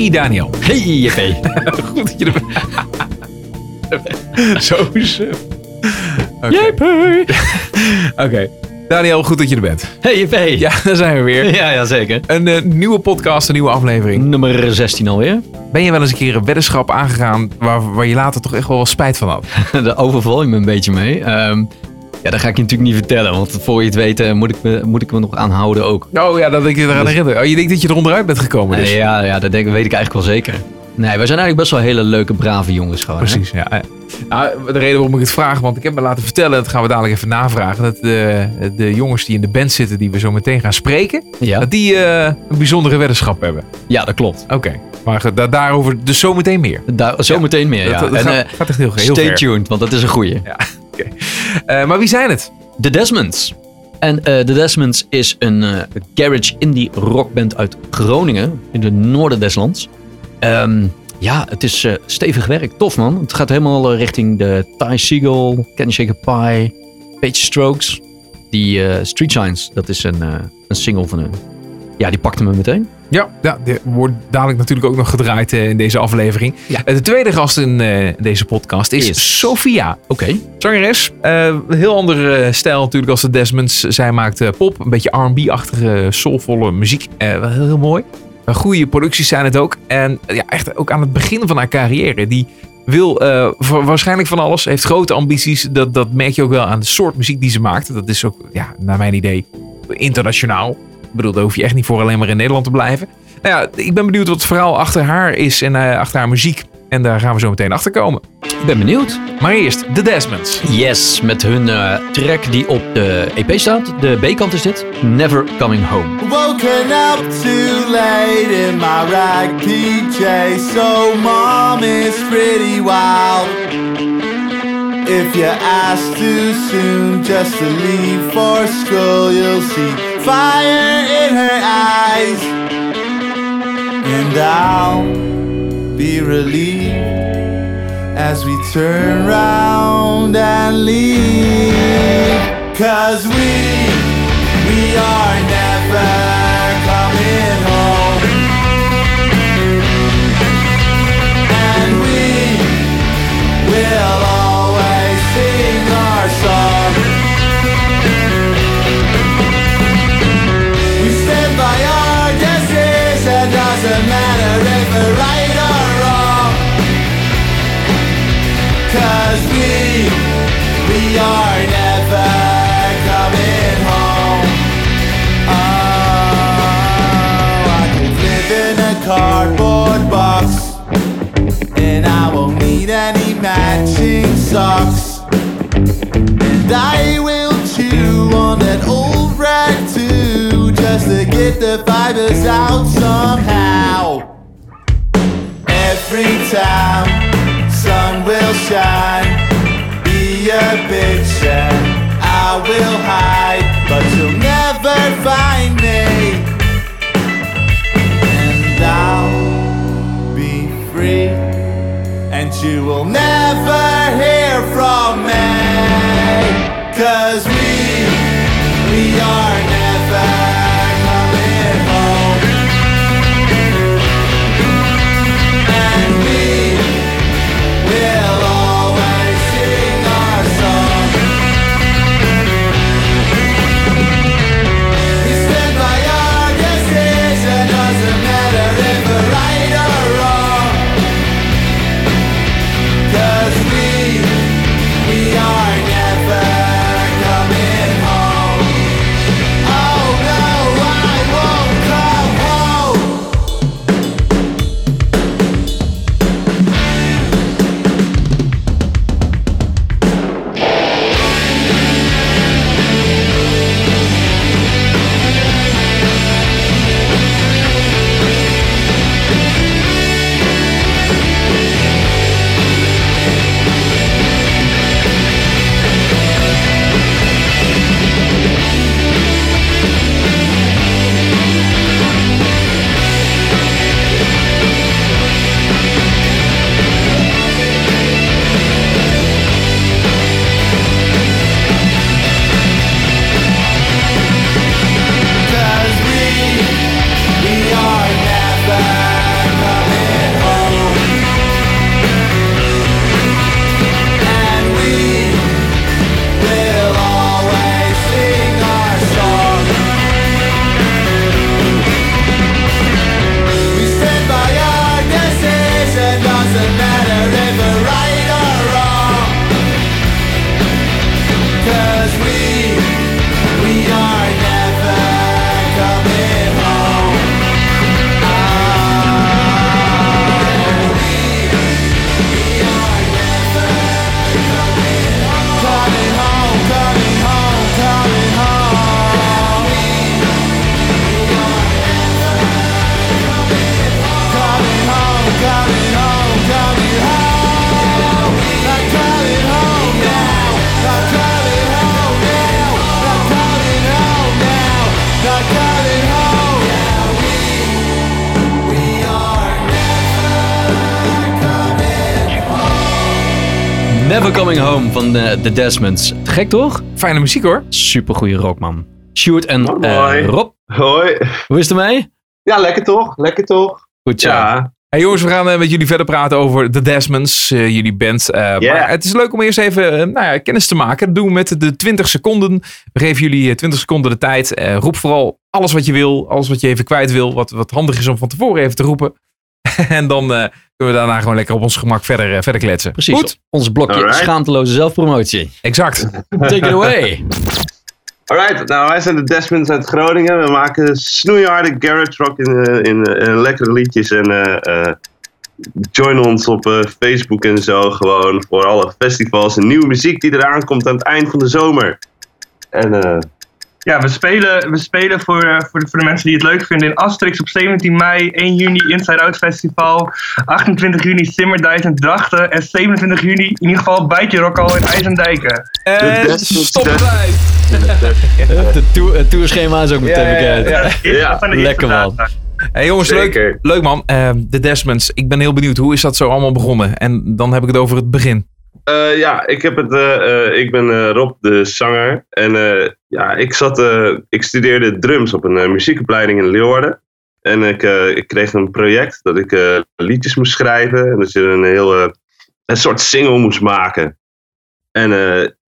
Hey Daniel. Hey JP. Goed dat je er bent. Zo suf. Oké. JP. Oké. Daniel, goed dat je er bent. Hey JP. Ja, daar zijn we weer. ja, ja zeker. Een eh, nieuwe podcast, een nieuwe aflevering. Nummer 16 alweer. Ben je wel eens een keer een weddenschap aangegaan waar, waar je later toch echt wel wat spijt van had? Daar overval je me een beetje mee. Ehm, ja, dat ga ik je natuurlijk niet vertellen. Want voor je het weet eh, moet, ik me, moet ik me nog aanhouden ook. Oh ja, dat ik je eraan herinner. Oh, je denkt dat je er onderuit bent gekomen dus? Eh, ja, ja, dat denk, weet ik eigenlijk wel zeker. Nee, wij zijn eigenlijk best wel hele leuke, brave jongens gewoon. hè? Precies, ja. Eh, Nou, de reden waarom ik het vraag, want ik heb me laten vertellen, dat gaan we dadelijk even navragen, dat de, de jongens die in de band zitten, die we zo meteen gaan spreken, Ja, dat die eh, een bijzondere weddenschap hebben. ja dat klopt. Oké, maar da- daarover dus zo meteen meer. Daar, zometeen meer, ja. Dat, dat en gaat, gaat echt heel, heel stay ver. tuned, want dat is een goeie. Eh, maar wie zijn het? De Desmonds. En eh, de Desmonds is een eh, garage indie rockband uit Groningen, in de noorden des lands. Ehm, ja, het is stevig werk. Tof man. Het gaat helemaal richting de Ty Seagull, Can Shake a Pie, Page Strokes. Die Street Shines, dat is een, een single van hun. Ja, die pakte me meteen. Ja, ja, wordt dadelijk natuurlijk ook nog gedraaid eh, in deze aflevering. Ja. Eh, de tweede gast in eh, deze podcast is, Is- Sophia. Oké. Zangeres. Heel andere stijl natuurlijk als de Desmonds. Zij maakt pop, een beetje R&B-achtige, soulvolle muziek. Heel, heel mooi. Goede producties zijn het ook. En ja, echt ook aan het begin van haar carrière. Die wil wa- waarschijnlijk van alles. Heeft grote ambities. Dat, dat merk je ook wel aan de soort muziek die ze maakt. Dat is ook, ja, naar mijn idee, internationaal. Ik bedoel, daar hoef je echt niet voor alleen maar in Nederland te blijven. Nou ja, ik ben benieuwd wat het verhaal achter haar is en eh, achter haar muziek. En daar gaan we zo meteen achter komen. Ik ben benieuwd. Maar eerst, de Desmonds. Yes, met hun eh, track die op de EP staat. De B-kant is dit. Never Coming Home. Woken up too late in my rag PJ, so mom is pretty wild. If you ask too soon just to leave for school, you'll see fire in her eyes. And I'll be relieved as we turn round and leave. Cause we, we are never coming home. And we will socks. And I will chew on that old rag too, just to get the fibers out somehow. Every time sun will shine, be a bitch and I will hide, but you'll never find me. And I'll be free, and you will never Cause we, van de, de Desmonds. Gek toch? Fijne muziek hoor. Supergoeie rock, man. Sjoerd en Oh, eh. Rob, Hoi. hoe is het ermee? Ja, lekker toch? Lekker toch? Goed zo. Ja. Hey jongens, we gaan eh, met jullie verder praten over The Desmonds, eh, jullie band. Eh, Yeah. Maar het is leuk om eerst even eh, nou ja, kennis te maken. Dat doen we met de 20 seconden. We geven jullie eh, 20 seconden de tijd. Eh, roep vooral alles wat je wil, alles wat je even kwijt wil. Wat, wat handig is om van tevoren even te roepen. en dan eh, kunnen we daarna gewoon lekker op ons gemak verder, eh, verder kletsen. Precies. Goed, Ons blokje Alright. schaamteloze zelfpromotie. exact. Take it away. Alright, nou wij zijn de Desmonds uit Groningen. We maken snoeiharde garage rock in, eh, in, in lekkere liedjes. En eh, eh, join ons op eh, Facebook en zo gewoon voor alle festivals en nieuwe muziek die eraan komt aan het eind van de zomer. En eh, Ja, we spelen, we spelen voor, eh, voor, de, voor de mensen die het leuk vinden in Asterix op 17 mei, 1 juni Inside Out Festival, 28 juni Simmerdijs en Drachten en 27 juni in ieder geval Bijtje Rock al in IJsendijken. En Desmonds, stop het tourschema is ook meteen Ja, ja, bekend. ja. Lekker, man. Hey jongens, leuk, Zeker. leuk man. Eh, de Desmonds, ik ben heel benieuwd. Hoe is dat zo allemaal begonnen? En dan heb ik het over het begin. Eh, ja, ik, heb het, eh, eh, ik ben Rob, de zanger. En ja, ik, zat, ik studeerde drums op een muziekopleiding in Leeuwarden. En ik, ik kreeg een project dat ik liedjes moest schrijven. En dat je een heel een soort single moest maken. En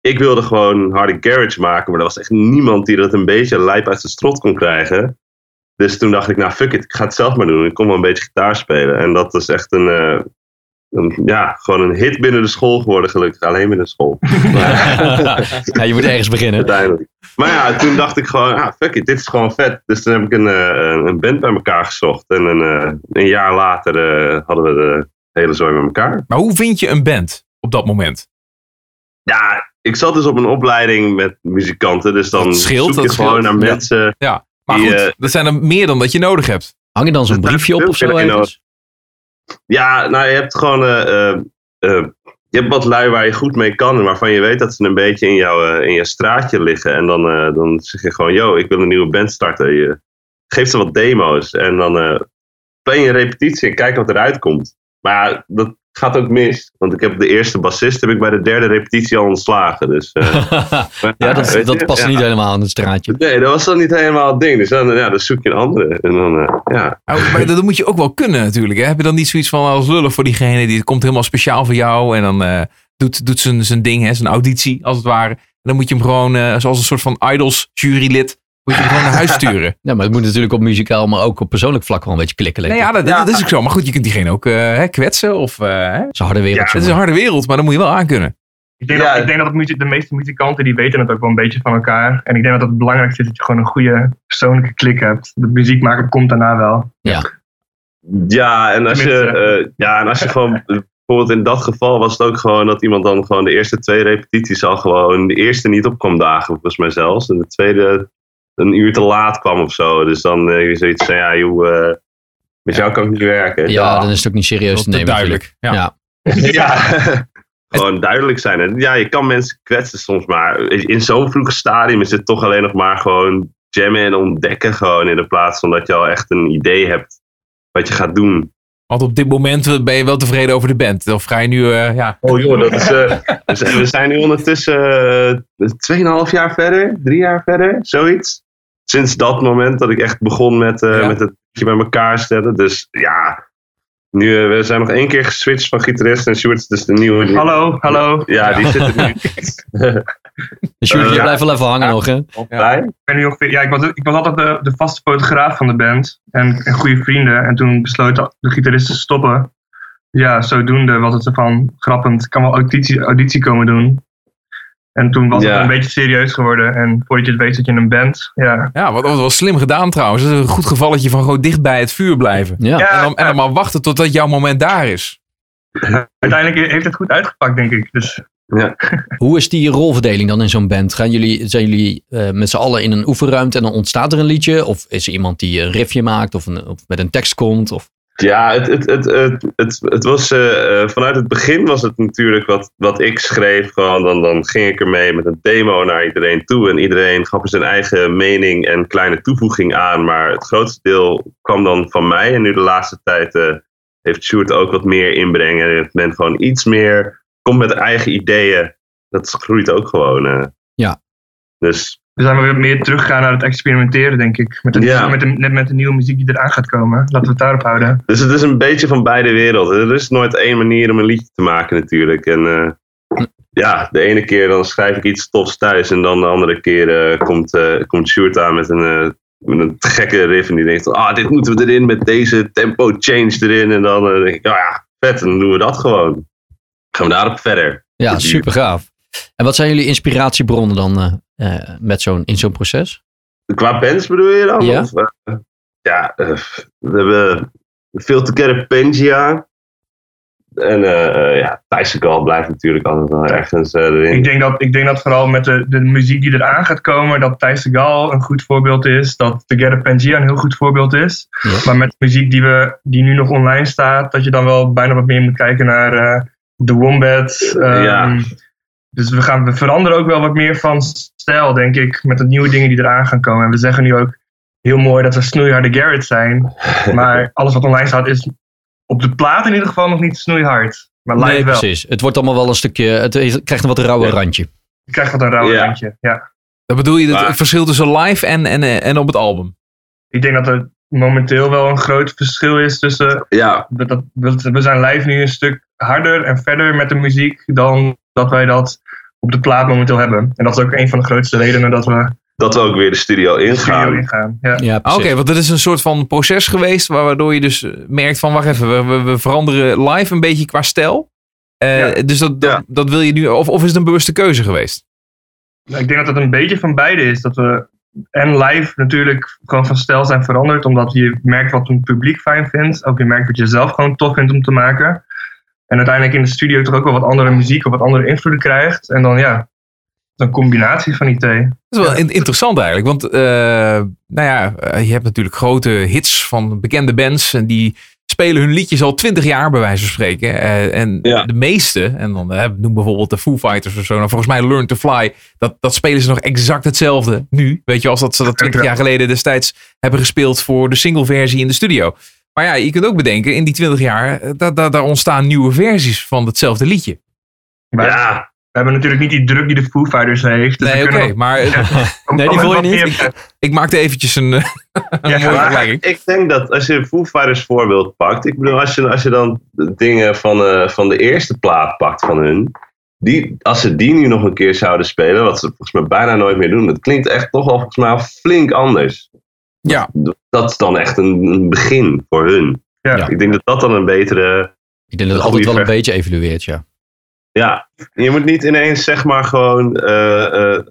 ik wilde gewoon harde garage maken, maar er was echt niemand die dat een beetje lijp uit zijn strot kon krijgen. Dus toen dacht ik, nou fuck it, ik ga het zelf maar doen. Ik kon wel een beetje gitaar spelen. En dat is echt een, een, ja, gewoon een hit binnen de school geworden, gelukkig. Alleen binnen de school, Ja, je moet ergens beginnen. uiteindelijk. Maar ja, toen dacht ik gewoon, ah, fuck it, dit is gewoon vet. Dus toen heb ik een, eh, een band bij elkaar gezocht. En een, eh, een jaar later eh, hadden we de hele zooi met elkaar. Maar hoe vind je een band op dat moment? Ja, ik zat dus op een opleiding met muzikanten. Dus dan Dat scheelt, zoek je gewoon scheelt. naar Ja. mensen. Maar Die, goed, dat zijn er meer dan dat je nodig hebt. Hang je dan zo'n briefje op of zo? Ja, nou, je hebt gewoon. eh, eh, eh, je hebt wat lui waar je goed mee kan. En waarvan je weet dat ze een beetje in, jouw in je straatje liggen. En dan, dan zeg je gewoon: Yo, ik wil een nieuwe band starten. Je geeft ze wat demo's. En dan eh plan je repetitie en kijk wat eruit komt. Maar ja, dat gaat ook mis. Want ik heb de eerste bassist heb ik bij de derde repetitie al ontslagen. Dus, eh, ja, dat, dat past ja. niet helemaal in het straatje. Nee, dat was dan niet helemaal het ding. Dus dan, ja, dan zoek je een andere. En dan, eh, ja. Nou, maar dat moet je ook wel kunnen natuurlijk. Hè? Heb je dan niet zoiets van als lullig voor diegene die het komt helemaal speciaal voor jou. En dan eh, doet, doet zijn, zijn ding, hè, zijn auditie als het ware. En dan moet je hem gewoon, eh, zoals een soort van idols jurylid, moet je hem gewoon naar huis sturen. Ja, maar het moet natuurlijk op muzikaal, maar ook op persoonlijk vlak wel een beetje klikken. Nee, ja, dat, dat is ook zo. Maar goed, je kunt diegene ook eh, hè, kwetsen. Of, eh, hè? Het is een harde wereld. Ja, Het is een harde wereld, maar dan moet je wel aankunnen. Ik denk, Ja. dat, ik denk dat het de meeste muzikanten die weten het ook wel een beetje van elkaar. En ik denk dat het belangrijkste is dat je gewoon een goede persoonlijke klik hebt. De muziek maken komt daarna wel. Ja, en als je, eh, ja, en als je gewoon, bijvoorbeeld in dat geval was het ook gewoon dat iemand dan gewoon de eerste twee repetities al gewoon de eerste niet op kwam dagen, volgens mij zelfs. En de tweede een uur te laat kwam of zo. Dus dan eh, je zoiets van, ja joh, eh, met jou kan ik niet werken. Ja, dan is het ook niet serieus te nemen. duidelijk. Ja. Ja. Ja. Gewoon duidelijk zijn. En ja, je kan mensen kwetsen soms, maar in zo'n vroeg stadium is het toch alleen nog maar gewoon jammen en ontdekken gewoon. In de plaats van dat je al echt een idee hebt wat je gaat doen. Want op dit moment ben je wel tevreden over de band. Of ga je nu, eh, ja, Oh joh, dat is, eh, we, zijn, nu ondertussen uh, 2,5 jaar verder, drie jaar verder, zoiets. Sinds dat moment dat ik echt begon met, eh, Ja. met het bij elkaar stellen. Dus ja, nu, eh, we zijn nog één keer geswitcht van gitarist en Sjoerd is dus de nieuwe. Hallo, hallo. Ja, die zit er nu Dus Sjoerd, je Ja. blijft wel even hangen nog, hè? bij. Ik, ben nu ongeveer, ja, ik, was, ik was altijd de, de vaste fotograaf van de band. En, en goede vrienden. En toen besloot de gitarist te stoppen. Ja, zodoende was het zo van grappend. Ik kan wel auditie, auditie komen doen. En toen was Ja. het een beetje serieus geworden. En voordat je het weet zit je in een band. Ja, ja wat, wat wel slim gedaan trouwens. Dat is een goed gevalletje van gewoon dicht bij het vuur blijven. Ja. Ja. En, dan, en dan maar wachten totdat jouw moment daar is. uiteindelijk heeft het goed uitgepakt, denk ik. Dus Hoe is die rolverdeling dan in zo'n band? Gaan jullie, zijn jullie eh, met z'n allen in een oefenruimte en dan ontstaat er een liedje? Of is er iemand die een riffje maakt of, een, of met een tekst komt? Of... Ja, het, het, het, het, het, het was eh, eh, vanuit het begin was het natuurlijk wat, wat ik schreef. Gewoon, dan, dan ging ik ermee met een demo naar iedereen toe. En iedereen gaf er zijn eigen mening en kleine toevoeging aan. Maar het grootste deel kwam dan van mij. En nu de laatste tijd eh, heeft Sjoerd ook wat meer inbrengen. Heeft men gewoon iets meer komt met eigen ideeën. Dat groeit ook gewoon. eh. Ja. Dus We zijn weer meer teruggegaan naar het experimenteren, denk ik. Met Ja. met de, net met de nieuwe muziek die eraan gaat komen. Laten we het daarop houden. Dus het is een beetje van beide werelden. Er is nooit één manier om een liedje te maken natuurlijk. En eh, ja, de ene keer dan schrijf ik iets tofs thuis. En dan de andere keer eh, komt, eh komt Sjoerd aan met een, eh, met een gekke riff. En die denkt, ah, dit moeten we erin met deze tempo change erin. En dan denk ik, oh ja, vet, dan doen we dat gewoon. Gaan we daarop verder. Ja, super gaaf. En wat zijn jullie inspiratiebronnen dan eh, eh, met zo'n, in zo'n proces? Qua bands bedoel je dan? Ja. Of, eh, ja, we hebben veel Together Pangea. En ja, Thijs Gal blijft natuurlijk altijd wel ergens erin. Ik denk, dat, ik denk dat vooral met de, de muziek die eraan gaat komen, dat Thijs de Gal een goed voorbeeld is. Dat Together Pangea een heel goed voorbeeld is. Ja. Maar met muziek die, we, die nu nog online staat, dat je dan wel bijna wat meer moet kijken naar The Wombat. ehm, Ja. Dus we, gaan, we veranderen ook wel wat meer van stijl, denk ik, met de nieuwe dingen die eraan gaan komen. En we zeggen nu ook heel mooi dat we snoeiharde Garrett zijn. Maar alles wat online staat is op de plaat in ieder geval nog niet snoeihard. Maar live nee, wel. precies. Het wordt allemaal wel een stukje, het krijgt een wat rauwer Ja. randje. Je krijgt wat een rauw Ja. randje. Ja. Dan bedoel je het, het verschil tussen live en, en, en op het album. Ik denk dat er momenteel wel een groot verschil is tussen. Ja, We, dat, we we zijn live nu een stuk harder en verder met de muziek dan dat wij dat op de plaat momenteel hebben. En dat is ook een van de grootste redenen dat we dat we ook weer de studio de studio ingaan. ingaan. Ja. Ja, Ah, Oké, want dat is een soort van proces geweest wa- waardoor je dus eh, merkt van wacht even, we, we, we veranderen live een beetje qua stijl. Eh, Ja. Dus dat, dat, Ja. dat wil je nu, of, of is het een bewuste keuze geweest? Nou, Ik denk dat het een beetje van beide is. Dat we en live natuurlijk gewoon van stijl zijn veranderd. Omdat je merkt wat een publiek fijn vindt. Ook je merkt wat je zelf gewoon tof vindt om te maken. En uiteindelijk in de studio toch ook wel wat andere muziek of wat andere invloeden krijgt. En dan ja, een combinatie van die twee. Dat is wel in- interessant eigenlijk, want eh, nou ja, eh, je hebt natuurlijk grote hits van bekende bands en die spelen hun liedjes al twintig jaar bij wijze van spreken. Eh, en Ja. de meeste, en dan eh, noem bijvoorbeeld de Foo Fighters of zo, nou, volgens mij Learn to Fly, dat, dat spelen ze nog exact hetzelfde nu. Weet je, als dat ze dat twintig Ja. jaar geleden destijds hebben gespeeld voor de singleversie in de studio. Maar ja, je kunt ook bedenken, in die twintig jaar, eh, da- da- daar ontstaan nieuwe versies van hetzelfde liedje. Maar Ja, we hebben natuurlijk niet die druk die de Foo Fighters heeft. Dus Nee, we oké, maar Nee, die voel je niet? ik maakte eventjes een, eh, een Ja, vergelijking. ik denk dat als je een Foo Fighters voorbeeld pakt. Ik bedoel, als je, als je dan dingen van, eh, van de eerste plaat pakt van hun. Die, als ze die nu nog een keer zouden spelen, wat ze volgens mij bijna nooit meer doen. Dat klinkt echt toch wel volgens mij al flink anders. Ja. Dat is dan echt een, een begin voor hun. Ja. Ja. Ik denk dat dat dan een betere Ik denk dat het altijd wel een beetje evolueert, ja. Ja, je moet niet ineens zeg maar gewoon eh, eh,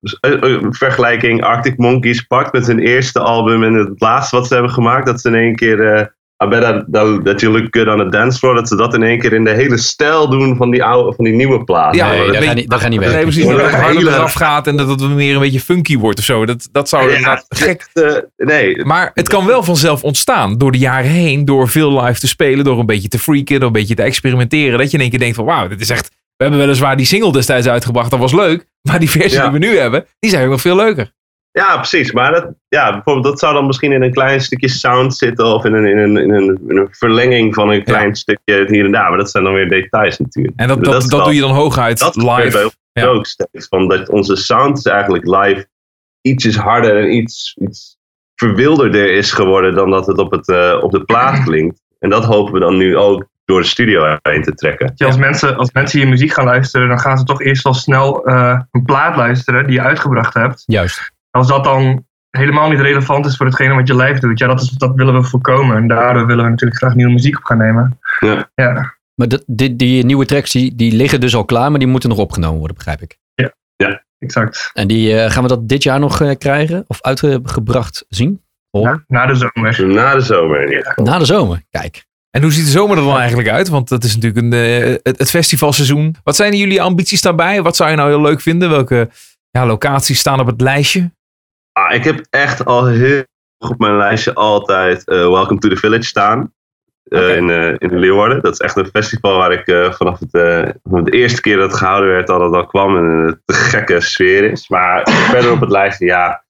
dus, eh, vergelijking Arctic Monkeys pakt met hun eerste album en het laatste wat ze hebben gemaakt, dat ze in één keer I bet that, that, that you look good on the dance floor, dat ze dat in één keer in de hele stijl doen van die, oude, van die nieuwe plaat. Ja, Nee, dat gaat niet, dat gaat niet Nee, werken. precies. Dat het harder hele- eraf gaat en dat het meer een beetje funky wordt of zo. Dat, dat zou Ja, inderdaad gek. eh, nee, Maar het kan wel vanzelf ontstaan door de jaren heen, door veel live te spelen, door een beetje te freaken, door een beetje te experimenteren. Dat je in één keer denkt van wauw, dit is echt... We hebben weliswaar die single destijds uitgebracht, dat was leuk. Maar die versie Ja. die we nu hebben, die zijn ook nog veel leuker. Ja, precies. Maar dat, ja, bijvoorbeeld, dat zou dan misschien in een klein stukje sound zitten of in een, in een, in een, in een verlenging van een klein stukje hier en daar. Maar dat zijn dan weer details natuurlijk. En dat, dat, dat doe je dan hooguit dat gebeurt bij live. Ja. ook steeds. Van dat onze sound is eigenlijk live ietsjes harder en iets, iets verwilderder is geworden dan dat het op, het, eh, op de plaat klinkt. En dat hopen we dan nu ook door de studio heen te trekken. Ja, als, mensen, als mensen je muziek gaan luisteren, dan gaan ze toch eerst wel snel eh, een plaat luisteren die je uitgebracht hebt. Juist. Als dat dan helemaal niet relevant is voor hetgene wat je live doet, ja, dat, is, dat willen we voorkomen. En daardoor willen we natuurlijk graag nieuwe muziek op gaan nemen. Ja. ja. Maar dat- die, die nieuwe tracks, die, die liggen dus al klaar, maar die moeten nog opgenomen worden, begrijp ik. exact. En die eh, gaan we dat dit jaar nog eh, krijgen? Of uitgebracht zien? Na, na de zomer. Na de zomer. geval. Na de zomer. Kijk. En hoe ziet de zomer er dan eigenlijk uit? Want dat is natuurlijk een, eh, het, het festivalseizoen. Wat zijn jullie ambities daarbij? Wat zou je nou heel leuk vinden? Welke ja, locaties staan op het lijstje? Ah, ik heb echt al heel op mijn lijstje altijd eh, Welcome to the Village staan. Eh, in, eh, in Leeuwarden. Dat is echt een festival waar ik eh, vanaf, het, eh, vanaf de eerste keer dat het gehouden werd al dat al kwam en een te gekke sfeer is. Maar verder op het lijstje, ja,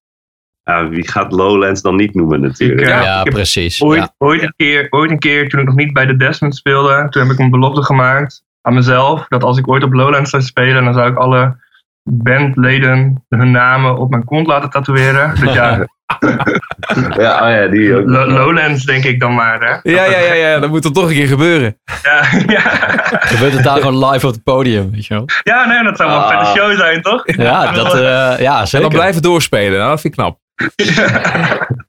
ja, wie gaat Lowlands dan niet noemen natuurlijk. Ik, Ja, ik precies. Ooit, Ja. ooit, een keer, ooit een keer, toen ik nog niet bij de Desmond speelde, toen heb ik een belofte gemaakt. aan mezelf dat als ik ooit op Lowlands zou spelen, dan zou ik alle bandleden hun namen op mijn kont laten tatoeëren. Dus ja, Ja, oh ja, die ook. Lowlands denk ik dan maar. Hè? Ja, ja, ja, ja, dat moet er toch een keer gebeuren. Ja, ja. Gebeurt het daar gewoon live op het podium, weet je wel? ja, nee, dat zou wel een Ah. vette show zijn, toch? Ja, dat, eh, ja En zeker. dan blijven doorspelen. Nou, dat vind ik knap.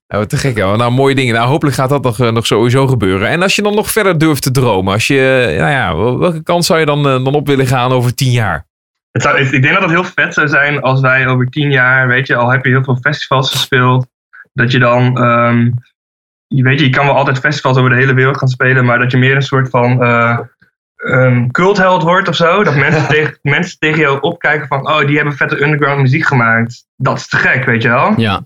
Ja, wat te gek, joh. Nou, mooie dingen. Nou, hopelijk gaat dat nog, eh, nog sowieso gebeuren. En als je dan nog verder durft te dromen, als je, eh, nou ja, wel- welke kant zou je dan, dan op willen gaan over tien jaar? Het zou, ik denk dat het heel vet zou zijn als wij over tien jaar, weet je, al heb je heel veel festivals gespeeld, dat je dan, ehm, je weet je, je kan wel altijd festivals over de hele wereld gaan spelen, maar dat je meer een soort van eh um, cultheld wordt of zo. Dat mensen, tegen, mensen tegen jou opkijken van, oh, die hebben vette underground muziek gemaakt. Dat is te gek, weet je wel? Ja,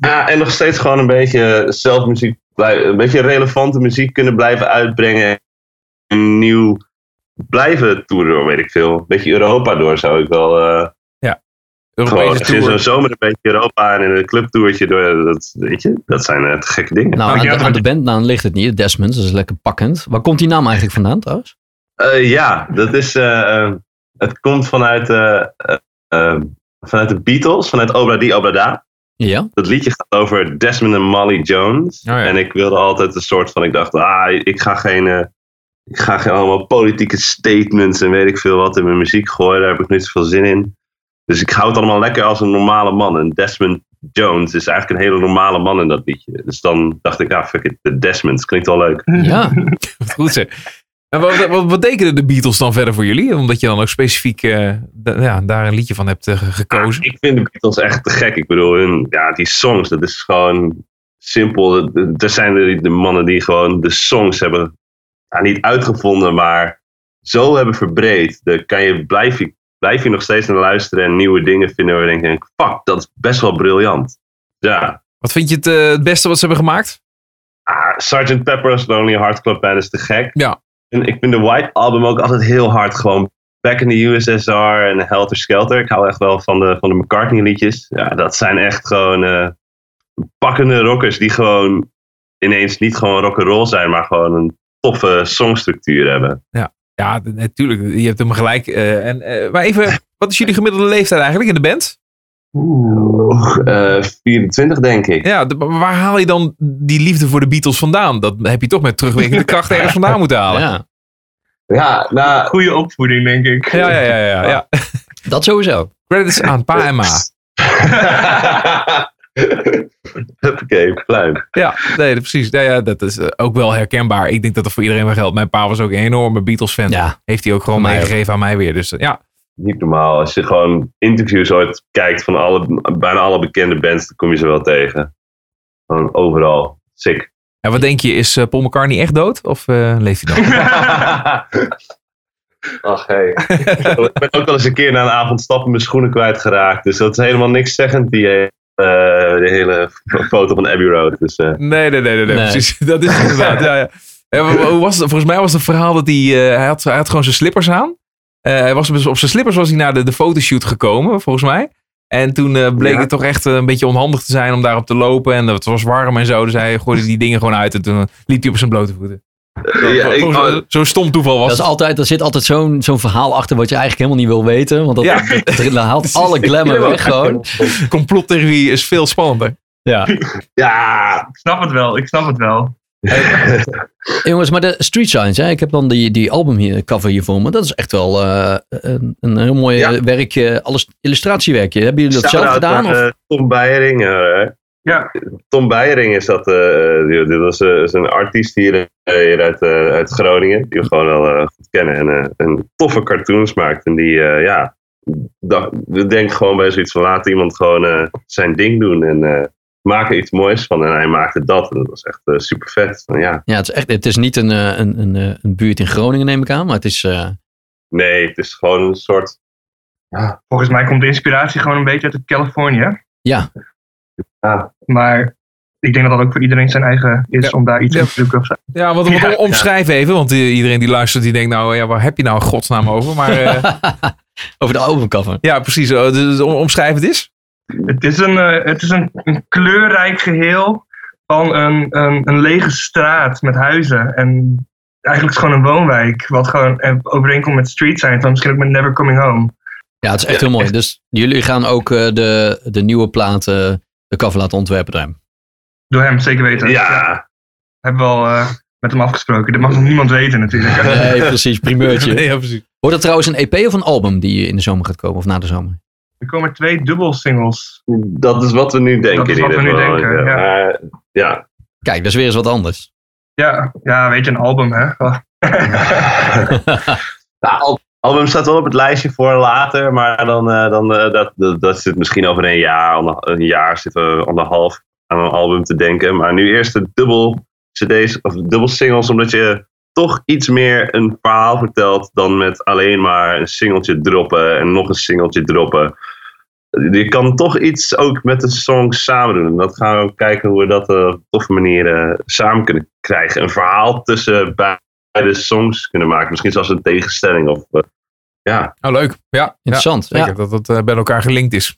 Ja, en nog steeds gewoon een beetje zelfmuziek, een beetje relevante muziek kunnen blijven uitbrengen. En nieuw blijven toeren door, weet ik veel. Een beetje Europa door zou ik wel. eh, gewoon Europese je tour. zomer een beetje Europa en in een clubtoertje door. Dat, weet je, dat zijn eh, te gekke dingen. nou, ik aan de, dat aan de bandnaam ligt het niet. Desmond, dat is lekker pakkend. Waar komt die naam eigenlijk vandaan trouwens? Eh, ja, dat is. het komt vanuit, eh, eh, eh, vanuit de Beatles, vanuit Obra Di Obra Da. Ja, Dat liedje gaat over Desmond en Molly Jones. Oh ja. En ik wilde altijd een soort van, ik dacht, ah, ik ga geen, ik ga geen allemaal politieke statements en weet ik veel wat in mijn muziek gooien. Daar heb ik niet zoveel zin in. Dus ik hou het allemaal lekker als een normale man. En Desmond Jones is eigenlijk een hele normale man in dat liedje. Dus dan dacht ik, ah, fuck it, de Desmonds klinkt wel leuk. ja. Goed zeg. En wat, wat, wat betekenen de Beatles dan verder voor jullie? Omdat je dan ook specifiek eh, ja, daar een liedje van hebt eh, ge- gekozen. Ik vind de Beatles echt te gek. Ik bedoel, hun, ja, die songs, dat is gewoon simpel. Er zijn de, de mannen die gewoon de songs hebben, ja, niet uitgevonden, maar zo hebben verbreed. Daar kan je, blijf, je, blijf je nog steeds naar luisteren en nieuwe dingen vinden waar je denkt, fuck, dat is best wel briljant. Ja, Wat vind je het, eh, het beste wat ze hebben gemaakt? ah, Sgt. Pepper's Lonely Hearts Club Band is te gek. Ja. En ik vind de White Album ook altijd heel hard. Gewoon Back in the USSR en Helter Skelter. Ik hou echt wel van de, van de McCartney liedjes. Ja, dat zijn echt gewoon eh, pakkende rockers die gewoon ineens niet gewoon rock'n'roll zijn, maar gewoon een toffe songstructuur hebben. Ja, d- natuurlijk. Je hebt hem gelijk. eh, en, eh, maar even, wat is jullie gemiddelde leeftijd eigenlijk in de band? Oeh, eh, 24 denk ik. Ja, waar haal je dan die liefde voor de Beatles vandaan? Dat heb je toch met terugwerkende kracht ergens vandaan moeten halen. ja, Ja, nou... Goede opvoeding, denk ik. ja, ja. ja, ja, ja. dat sowieso. Credits aan pa en ma. Oké, pluim. Ja, nee, precies. Ja, ja, dat is eh, ook wel herkenbaar. Ik denk dat dat voor iedereen wel geldt. Mijn pa was ook een enorme Beatles-fan. Ja, Heeft hij ook gewoon meegegeven aan mij weer. Dus eh, ja, Niet normaal. Als je gewoon interviews ooit kijkt van alle, bijna alle bekende bands, dan kom je ze wel tegen. Gewoon overal. Sick. En wat denk je, is eh, Paul McCartney echt dood? Of eh, leeft hij nog? Ach, hey. ik ben ook wel eens een keer na een avond stappen mijn schoenen kwijtgeraakt. Dus dat is helemaal niks zeggend, die de hele foto van Abbey Road. Dus, eh, Nee, nee, nee, nee, nee, Nee. precies. Dat is het inderdaad. Ja, ja. Hoe was het? Volgens mij was het verhaal dat hij, eh, hij, had, hij had gewoon zijn slippers aan. Eh, hij was op zijn slippers was hij naar de, de fotoshoot gekomen, volgens mij. En toen eh, bleek Ja. het toch echt eh, een beetje onhandig te zijn om daarop te lopen. En het was warm en zo. Dus hij gooide die dingen gewoon uit. En toen liep hij op zijn blote voeten. Ja, ik- Zo'n stom toeval was Dat is altijd, er zit altijd zo'n zo'n verhaal achter wat je eigenlijk helemaal niet wil weten. Want dat, Ja. dat, dat haalt alle glamour weg gewoon. Complottheorie is veel spannender. Ja. ja, Ik snap het wel, ik snap het wel. Jongens, maar de Street Signs, hè? ik heb dan die, die album hier, cover hier voor me. Dat is echt wel eh, een, een heel mooi Ja. eh, werkje, alles, illustratiewerje. Hebben jullie dat zelf gedaan? Of? eh, Tom Beijering. Ja, Tom Beijering is dat. eh, dit was eh, is een artiest hier, eh, hier uit, eh, uit Groningen. Die we gewoon wel goed kennen. En eh, een toffe cartoons maakt. En die, eh, ja. dacht- We denken gewoon bij zoiets van laat iemand gewoon eh, zijn ding doen. En eh maak er iets moois van. En hij maakte dat. En dat was echt super vet. Van, ja, Ja, het is, echt, het is niet een, een, een, een buurt in Groningen, neem ik aan. Maar het is. eh, nee, het is gewoon een soort. Ja, volgens mij komt de inspiratie gewoon een beetje uit Californië. ja, ja, Maar ik denk dat dat ook voor iedereen zijn eigen is Ja. om daar iets Ja. in te zoeken of zo. Ja, want, Ja, omschrijf even. Want iedereen die luistert, die denkt nou, ja, waar heb je nou in godsnaam over? Maar eh, over de albumcover. ja, precies. eh, dus om- omschrijf het eens. Het is een, eh, het is een, een kleurrijk geheel van een, een, een lege straat met huizen. En eigenlijk is het gewoon een woonwijk. Wat gewoon overeenkomt met Street Science. Dan misschien ook met Never Coming Home. Ja, het is echt heel mooi. Dus jullie gaan ook eh, de, de nieuwe platen, de cover laten ontwerpen door hem. Door hem, zeker weten. Ja, Hebben we al eh, met hem afgesproken. Dat mag nog niemand weten natuurlijk. Nee, precies, primeurtje. Nee, ja, precies. Wordt het trouwens een EP of een album die in de zomer gaat komen of na de zomer? Er komen twee dubbel singles. dat is wat we nu denken. Dat is wat we nu geval. denken, ja. Kijk, dat is weer eens wat anders. Ja, ja, weet je, een album hè. Nou, album staat wel op het lijstje voor later, maar dan, eh, dan eh, dat, dat, zit misschien over een jaar, een jaar zitten we anderhalf aan een album te denken. Maar nu eerst de dubbel cd's of dubbel singles, omdat je toch iets meer een verhaal vertelt dan met alleen maar een singeltje droppen en nog een singeltje droppen. Je kan toch iets ook met de songs samen doen. En dat gaan we ook kijken hoe we dat eh, op toffe manier eh, samen kunnen krijgen. Een verhaal tussen beide songs kunnen maken. Misschien zelfs een tegenstelling. Of, eh, ja. Oh, leuk. Ja, Interessant. Ja, zeker. Ja. Dat het eh, bij elkaar gelinkt is.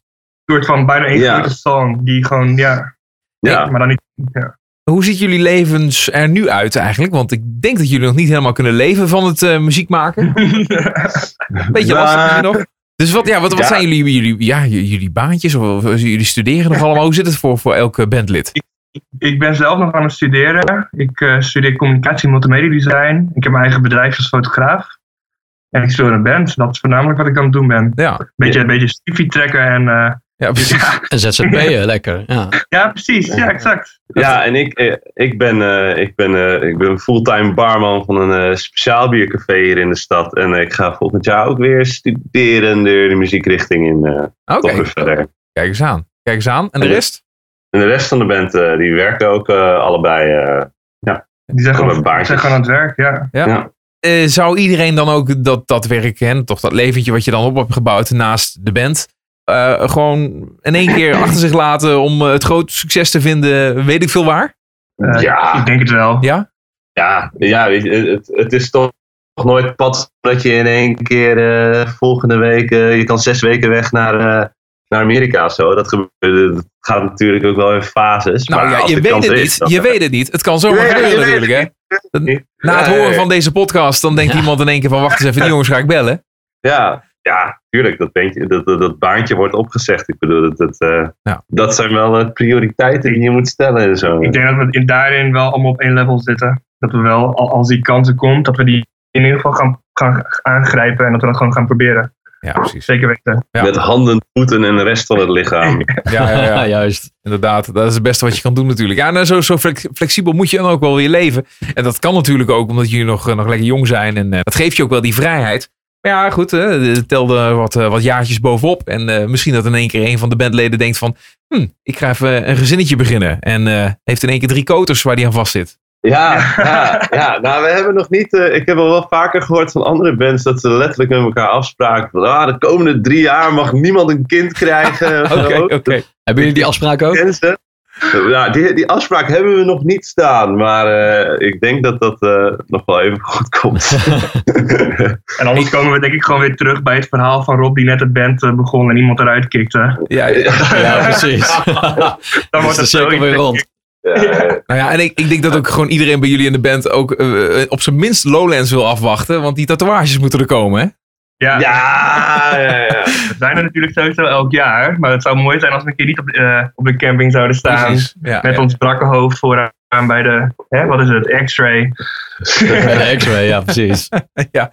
Een soort van bijna één Ja. grote song. Die gewoon, ja. Ja. Maar dan niet. Ja. Hoe ziet jullie levens er nu uit eigenlijk? Want ik denk dat jullie nog niet helemaal kunnen leven van het eh, muziek maken. Beetje lastig misschien nog. Dus wat, ja, wat, wat Ja. zijn jullie, jullie, ja, jullie baantjes? Of, of jullie studeren nog allemaal? Hoe zit het voor, voor elke bandlid? Ik ben zelf nog aan het studeren. Ik eh, studeer communicatie en multimedia design. Ik heb mijn eigen bedrijf als fotograaf. En ik speel in een band. Dat is voornamelijk wat ik aan het doen ben. Ja, Beetje, een beetje stiefie trekken en... eh, ja precies. Een ZZP'er, lekker. Ja. ja, precies. Ja, exact. Ja, en ik, eh, ik ben, eh, ik ben, eh, ik ben fulltime barman van een eh, speciaal biercafé hier in de stad. En ik ga volgend jaar ook weer studeren de, de muziekrichting in. eh Oké, Toch weer verder. kijk eens aan. Kijk eens aan. En de En- rest? En de rest van de band, eh, die werken ook eh, allebei. eh, Die zijn gewoon, zijn gewoon aan het werk, ja. Ja. Ja. Eh, zou iedereen dan ook dat, dat werk, hè, toch dat leventje wat je dan op hebt gebouwd naast de band, eh, gewoon in één keer achter zich laten om het grote succes te vinden, weet ik veel waar? Ja. Ik denk het wel. Ja? Ja, ja weet je, het, het is toch nooit pad dat je in één keer eh, volgende week, eh, je kan zes weken weg naar, eh, naar Amerika of zo. Dat, gebeurt, dat gaat natuurlijk ook wel in fases. Nou maar ja, je weet het is, niet. Je weet het niet. Het kan zomaar gebeuren natuurlijk, hè? Na het horen van deze podcast, dan denkt Ja. iemand in één keer van, wacht eens even, die jongens ga ik bellen. Ja, ja, tuurlijk. Dat, beentje, dat, dat, dat baantje wordt opgezegd. Ik bedoel, dat, dat, eh, Ja. dat zijn wel eh, prioriteiten die je moet stellen en zo. Ik denk dat we in daarin wel allemaal op één level zitten. Dat we wel, al- als die kansen komt, dat we die in ieder geval gaan, gaan aangrijpen en dat we dat gewoon gaan proberen. Ja, precies. Zeker weten. Ja. Met handen, voeten en de rest van het lichaam. Ja, ja, ja. juist. Inderdaad, dat is het beste wat je kan doen natuurlijk. Ja, nou, zo, zo flex- flexibel moet je dan ook wel weer leven. En dat kan natuurlijk ook omdat jullie nog, eh, nog lekker jong zijn. En eh, dat geeft je ook wel die vrijheid. Maar ja, goed, hè, er telde wat, eh, wat jaartjes bovenop. En eh, misschien dat in één keer een van de bandleden denkt van... Hm, ik ga even een gezinnetje beginnen. En eh, heeft in één keer drie koters waar die aan vast zit. Ja, ja, ja, nou we hebben nog niet. eh, ik heb al wel vaker gehoord van andere bands dat ze letterlijk met elkaar afspraken. Van, ah, de komende drie jaar mag niemand een kind krijgen. Oké, oké. Hebben jullie die afspraak ook? Ja, die, die afspraak hebben we nog niet staan, maar eh, ik denk dat dat eh, nog wel even goed komt. En anders komen we denk ik gewoon weer terug bij het verhaal van Rob die net het band eh, begon en iemand eruit kikte. Ja, ja. Ja, precies. Dan wordt het cirkel zo. weer rond. Ja, eh, Nou ja, en ik, ik denk dat ook gewoon iedereen bij jullie in de band ook eh, op zijn minst Lowlands wil afwachten. Want die tatoeages moeten er komen, hè? Ja, ja, ja, ja. we zijn er natuurlijk sowieso elk jaar. Maar het zou mooi zijn als we een keer niet op, eh, op de camping zouden staan. Ja, Met ja. ons brakke hoofd vooraan bij de, hè, wat is het, x-ray. Bij de X-ray, ja, precies. ja.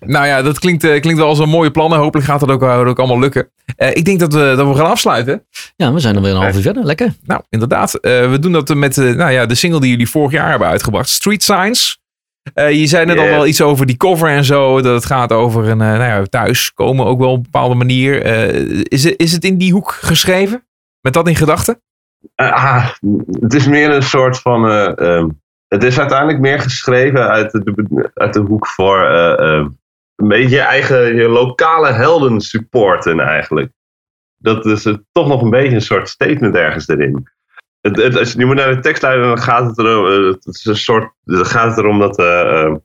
Nou ja, dat klinkt, eh, klinkt wel als een mooie plannen. Hopelijk gaat dat ook, eh, ook allemaal lukken. Eh, ik denk dat we, dat we gaan afsluiten. Ja, we zijn alweer een half uur verder. Lekker. Nou, inderdaad. Eh, we doen dat met eh, nou ja, de single die jullie vorig jaar hebben uitgebracht. Street Signs. Eh, je zei net al wel iets over die cover en zo. Dat het gaat over een eh, nou ja, thuiskomen ook wel op een bepaalde manier. Eh, is, het, is het in die hoek geschreven? Met dat in gedachten? Ah, het is meer een soort van. eh, ehm, het is uiteindelijk meer geschreven uit de, uit de hoek voor eh, ehm, een beetje je eigen je lokale helden supporten eigenlijk. Dat is toch nog een beetje een soort statement ergens erin. Het, het, als je nu moet naar de tekst luisteren, dan gaat het erom, eh, het is een soort, dan gaat het erom dat eh, ehm,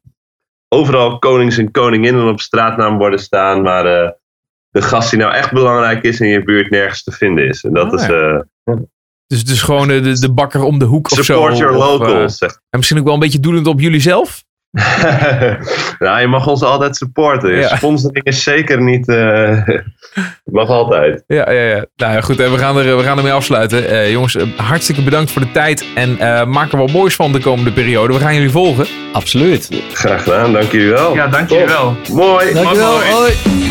overal konings en koninginnen op straatnaam worden staan, maar eh, de gast die nou echt belangrijk is in je buurt nergens te vinden is. En dat Ah, is. Eh, Dus, dus gewoon eh, de, de bakker om de hoek of zo. Support your of, eh, locals. zegt en misschien ook wel een beetje doelend op jullie zelf? nou, je mag ons altijd supporten. Ja. Sponsoring is zeker niet... eh mag altijd. Ja, ja, ja. Nou ja, goed, hè, we, gaan er, we gaan ermee afsluiten. Eh, jongens, eh, hartstikke bedankt voor de tijd. En eh, maak er wat moois van de komende periode. We gaan jullie volgen. Absoluut. Graag gedaan, dank jullie wel. Ja, dank jullie wel. Mooi. Dankjewel. mooi.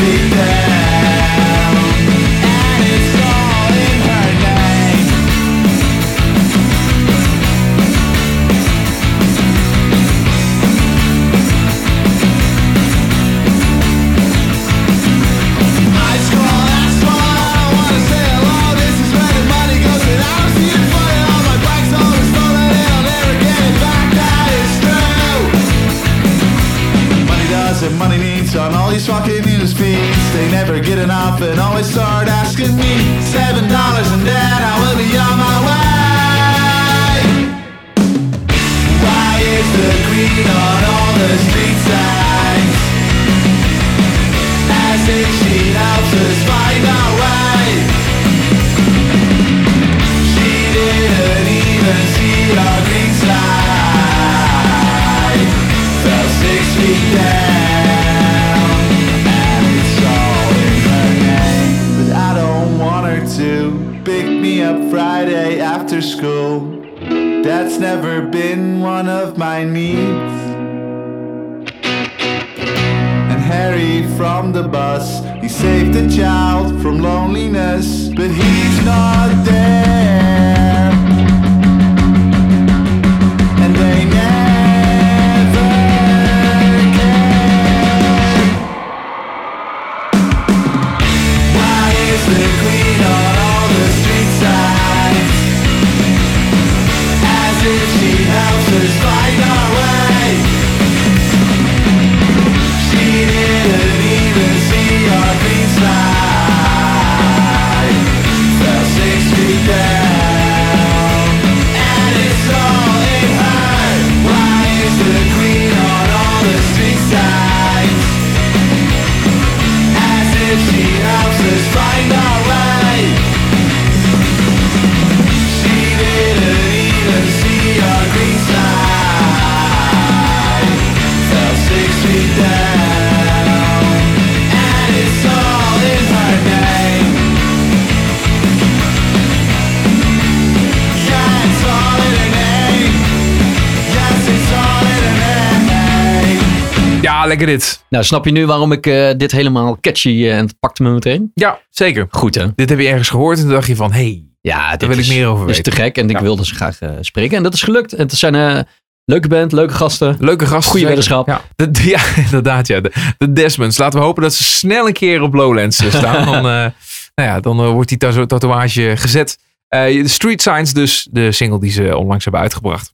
me. Lekker dit. Nou, snap je nu waarom ik eh, dit helemaal catchy eh, en het pakte me meteen? Ja, zeker. Goed hè? Dit heb je ergens gehoord en toen dacht je van, hé, hey, Ja, daar wil ik meer over dit is weten. te gek en ik wilde ze graag eh, spreken. En dat is gelukt. En het zijn leuke band, leuke gasten. Leuke gasten. Goeie zeker. weddenschap. Ja, de, de- ja, inderdaad. Ja. De, de Desmonds. Laten we hopen dat ze snel een keer op Lowlands staan. dan, nou ja, dan wordt die tato- tatoeage gezet. De Street Signs dus, de single die ze onlangs hebben uitgebracht.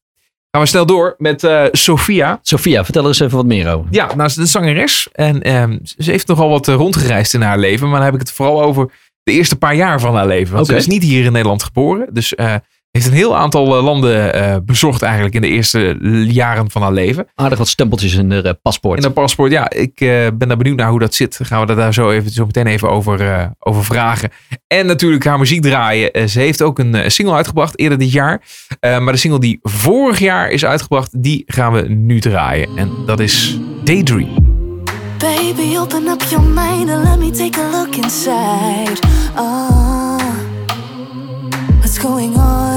Gaan we snel door met eh Sophia. Sophia, vertel er eens even wat meer over. Ja, nou, ze is een zangeres. En ehm, ze heeft nogal wat eh, rondgereisd in haar leven. Maar dan heb ik het vooral over de eerste paar jaar van haar leven. Want ze is niet hier in Nederland geboren. Dus eh heeft een heel aantal eh, landen eh, bezocht eigenlijk in de eerste jaren van haar leven. Aardig wat stempeltjes in de eh, paspoort. In een paspoort, ja, ik eh, ben daar benieuwd naar hoe dat zit. Gaan we dat daar zo, even, zo meteen even over, eh, over vragen. En natuurlijk haar muziek draaien. Ze heeft ook een single uitgebracht eerder dit jaar. Eh, maar de single die vorig jaar is uitgebracht, die gaan we nu draaien. En dat is Daydream. Baby, open up your mind and let me take a look inside. Ah, what's going on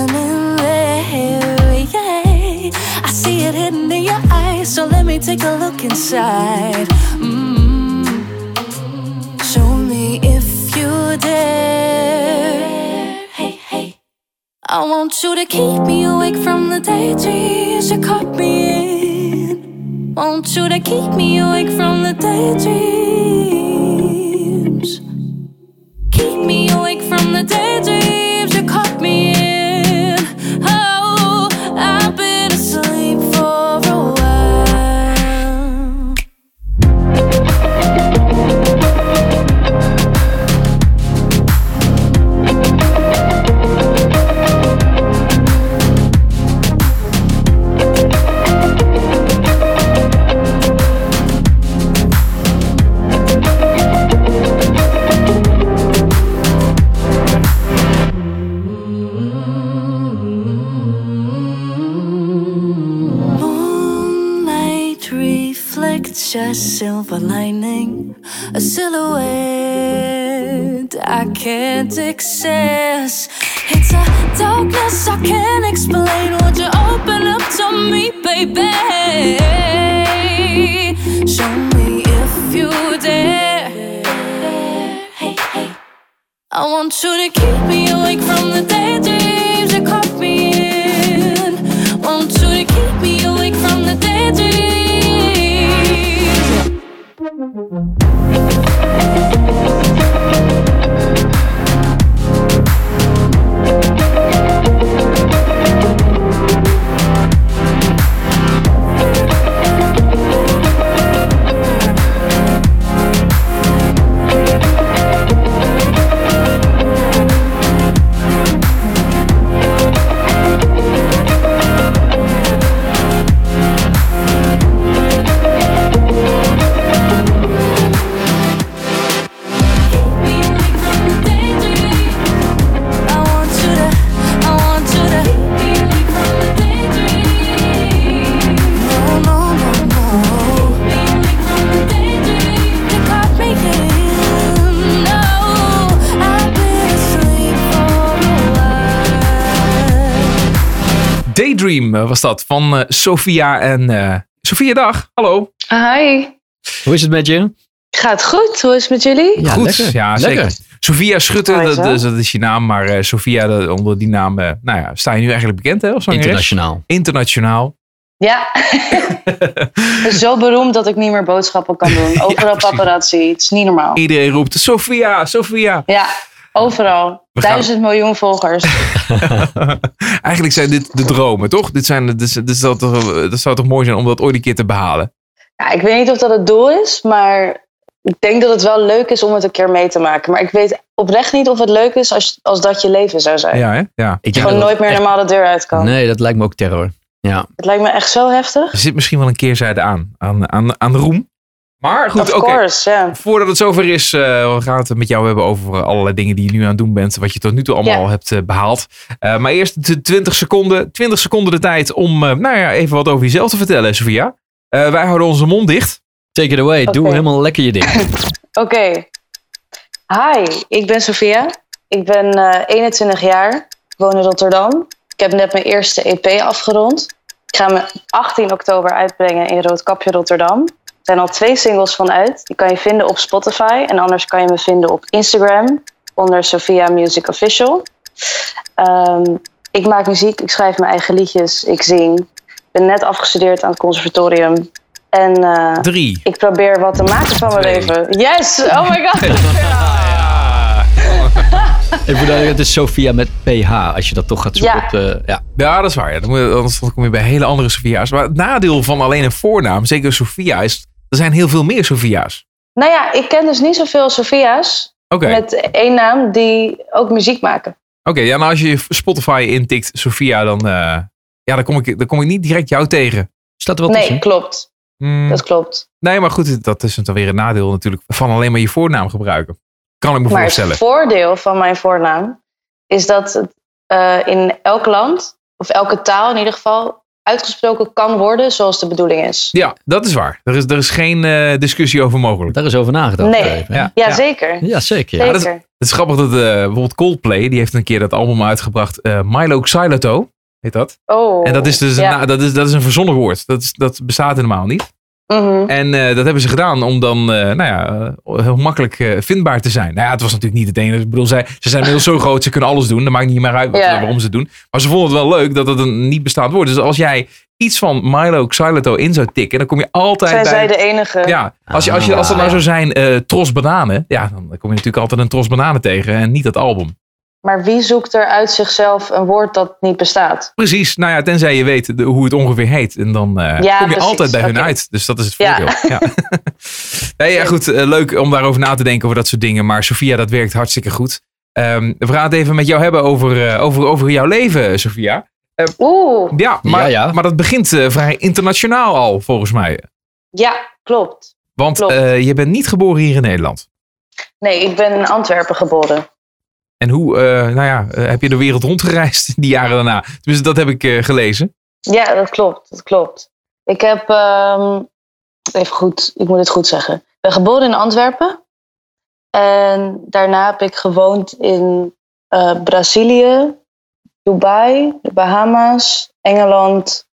hidden in your eyes, so let me take a look inside. Mm. Show me if you dare. Hey, hey. I want you to keep me awake from the daydreams you caught me in. Want you to keep me awake from the daydreams. Lining, a silhouette I can't access. It's a darkness I can't explain. Would you open up to me, baby? Show me if you dare. I want you to keep me awake from the daydreams was dat van eh, Sophia en eh Sophia, dag. Hallo. Hi, Hoe is het met je? gaat goed? Hoe is het met jullie? Ja, Goed, lekker. ja Lekker. zeker. Sophia Schutte, Mooi dat, zo. dat, dat is je naam, maar eh, Sophia, dat- onder die naam, eh, nou ja, sta je nu eigenlijk bekend hè, als? Internationaal. Internationaal. Ja, zo beroemd dat ik niet meer boodschappen kan doen. Overal precies. paparazzi, het is niet normaal. Iedereen roept, Sophia, Sophia. Ja, overal. We gaan- Duizend miljoen volgers. Eigenlijk zijn dit de dromen, toch? Dit, zijn, dit, is- dit zou toch, dat zou toch mooi zijn om dat ooit een keer te behalen? Ja, ik weet niet of dat het doel is, maar ik denk dat het wel leuk is om het een keer mee te maken. Maar ik weet oprecht niet of het leuk is als, als dat je leven zou zijn. Ja, hè? Ja. Ik Gewoon dat nooit meer echt- normaal de deur uit kan. Nee, dat lijkt me ook terror. Ja. Het lijkt me echt zo heftig. Er zit misschien wel een keerzijde aan, aan, aan, aan de roem. Maar goed, of oké. Voordat het zover is, eh, we gaan het met jou hebben over eh, allerlei dingen die je nu aan het doen bent. Wat je tot nu toe allemaal al hebt eh, behaald. Eh, maar eerst de 20 seconden. 20 seconden de tijd om eh, nou ja, even wat over jezelf te vertellen, Sofia. Eh, wij houden onze mond dicht. Take it away. Doe helemaal lekker je ding. Oké. Hi, ik ben Sophia. Ik ben eh, 21 jaar. Ik woon in Rotterdam. Ik heb net mijn eerste EP afgerond. Ik ga me 18 oktober uitbrengen in Roodkapje Rotterdam. Er zijn al twee singles van uit. Die kan je vinden op Spotify. En anders kan je me vinden op Instagram onder Sophia Music Official. Ehm, ik maak muziek, ik schrijf mijn eigen liedjes, ik zing. Ik ben net afgestudeerd aan het conservatorium. En eh, Drie. ik probeer wat te maken van mijn Twee. leven. Yes! Oh my god! Even voor het is Sophia met PH. Als je dat toch gaat zoeken Ja. op. Ja. Ja, dat is waar. Ja. Dan moet je- Anders kom je bij hele andere Sofia's. Maar het nadeel van alleen een voornaam, zeker Sofia, is er zijn heel veel meer Sofia's. Nou ja, ik ken dus niet zoveel Sophia's Oké, met één naam die ook muziek maken. Oké, ja, nou als je Spotify intikt, Sofia, dan, eh, ja, dan, kom ik, dan kom ik niet direct jou tegen. Staat er wel Nee, tussen? klopt. Hmm, Dat klopt. Nee, maar goed, dat is dan weer een nadeel natuurlijk van alleen maar je voornaam gebruiken. Kan ik me Maar voorstellen. het voordeel van mijn voornaam is dat eh, in elk land, of elke taal in ieder geval, uitgesproken kan worden zoals de bedoeling is. Ja, dat is waar. Er is, er is geen eh, discussie over mogelijk. Daar is over nagedacht. Nee. even? Ja. Ja, zeker. Ja, zeker. Ja. dat. Het is grappig dat eh, bijvoorbeeld Coldplay, die heeft een keer dat album uitgebracht, eh, Milo Xyloto, heet dat. Oh, En dat is dus een, dat is, dat is een verzonnen woord. Dat, is, dat bestaat helemaal niet. Mhm. En eh, dat hebben ze gedaan om dan, eh, nou ja, eh, heel makkelijk eh, vindbaar te zijn. Nou ja, het was natuurlijk niet het enige. Ik bedoel, zij, ze zijn inmiddels zo groot, ze kunnen alles doen. Dat maakt niet meer uit wat- waarom ze het doen. Maar ze vonden het wel leuk dat het een niet bestaand woord is. Dus als jij iets van Milo Xyloto in zou tikken, dan kom je altijd Zijn bij... zij de enige? Ja, als, je, als, je, als dat nou zou zijn, eh Tros Bananen, ja, dan kom je natuurlijk altijd een Tros Bananen tegen en niet dat album. Maar wie zoekt er uit zichzelf een woord dat niet bestaat? Precies, nou ja, tenzij je weet de- hoe het ongeveer heet. En dan eh, Ja, kom je precies, altijd bij hun uit. Dus dat is het Ja. voordeel. Ja. nee, ja, goed, eh, leuk om daarover na te denken over dat soort dingen. Maar Sofia, dat werkt hartstikke goed. Ehm, we gaan het even met jou hebben over, eh, over, over jouw leven, Sofia. Oeh, Ja, maar, Ja, ja. maar dat begint eh, vrij internationaal al, volgens mij. ja, klopt. Want Klopt. eh, je bent niet geboren hier in Nederland. Nee, ik ben in Antwerpen geboren. En hoe, eh, nou ja, eh, heb je de wereld rondgereisd die jaren daarna? Dus dat heb ik eh, gelezen. Ja, dat klopt. Dat klopt. Ik heb, ehm, even goed, ik moet het goed zeggen. Ik ben geboren in Antwerpen. En daarna heb ik gewoond in Brazilië, Dubai, de Bahama's, Engeland,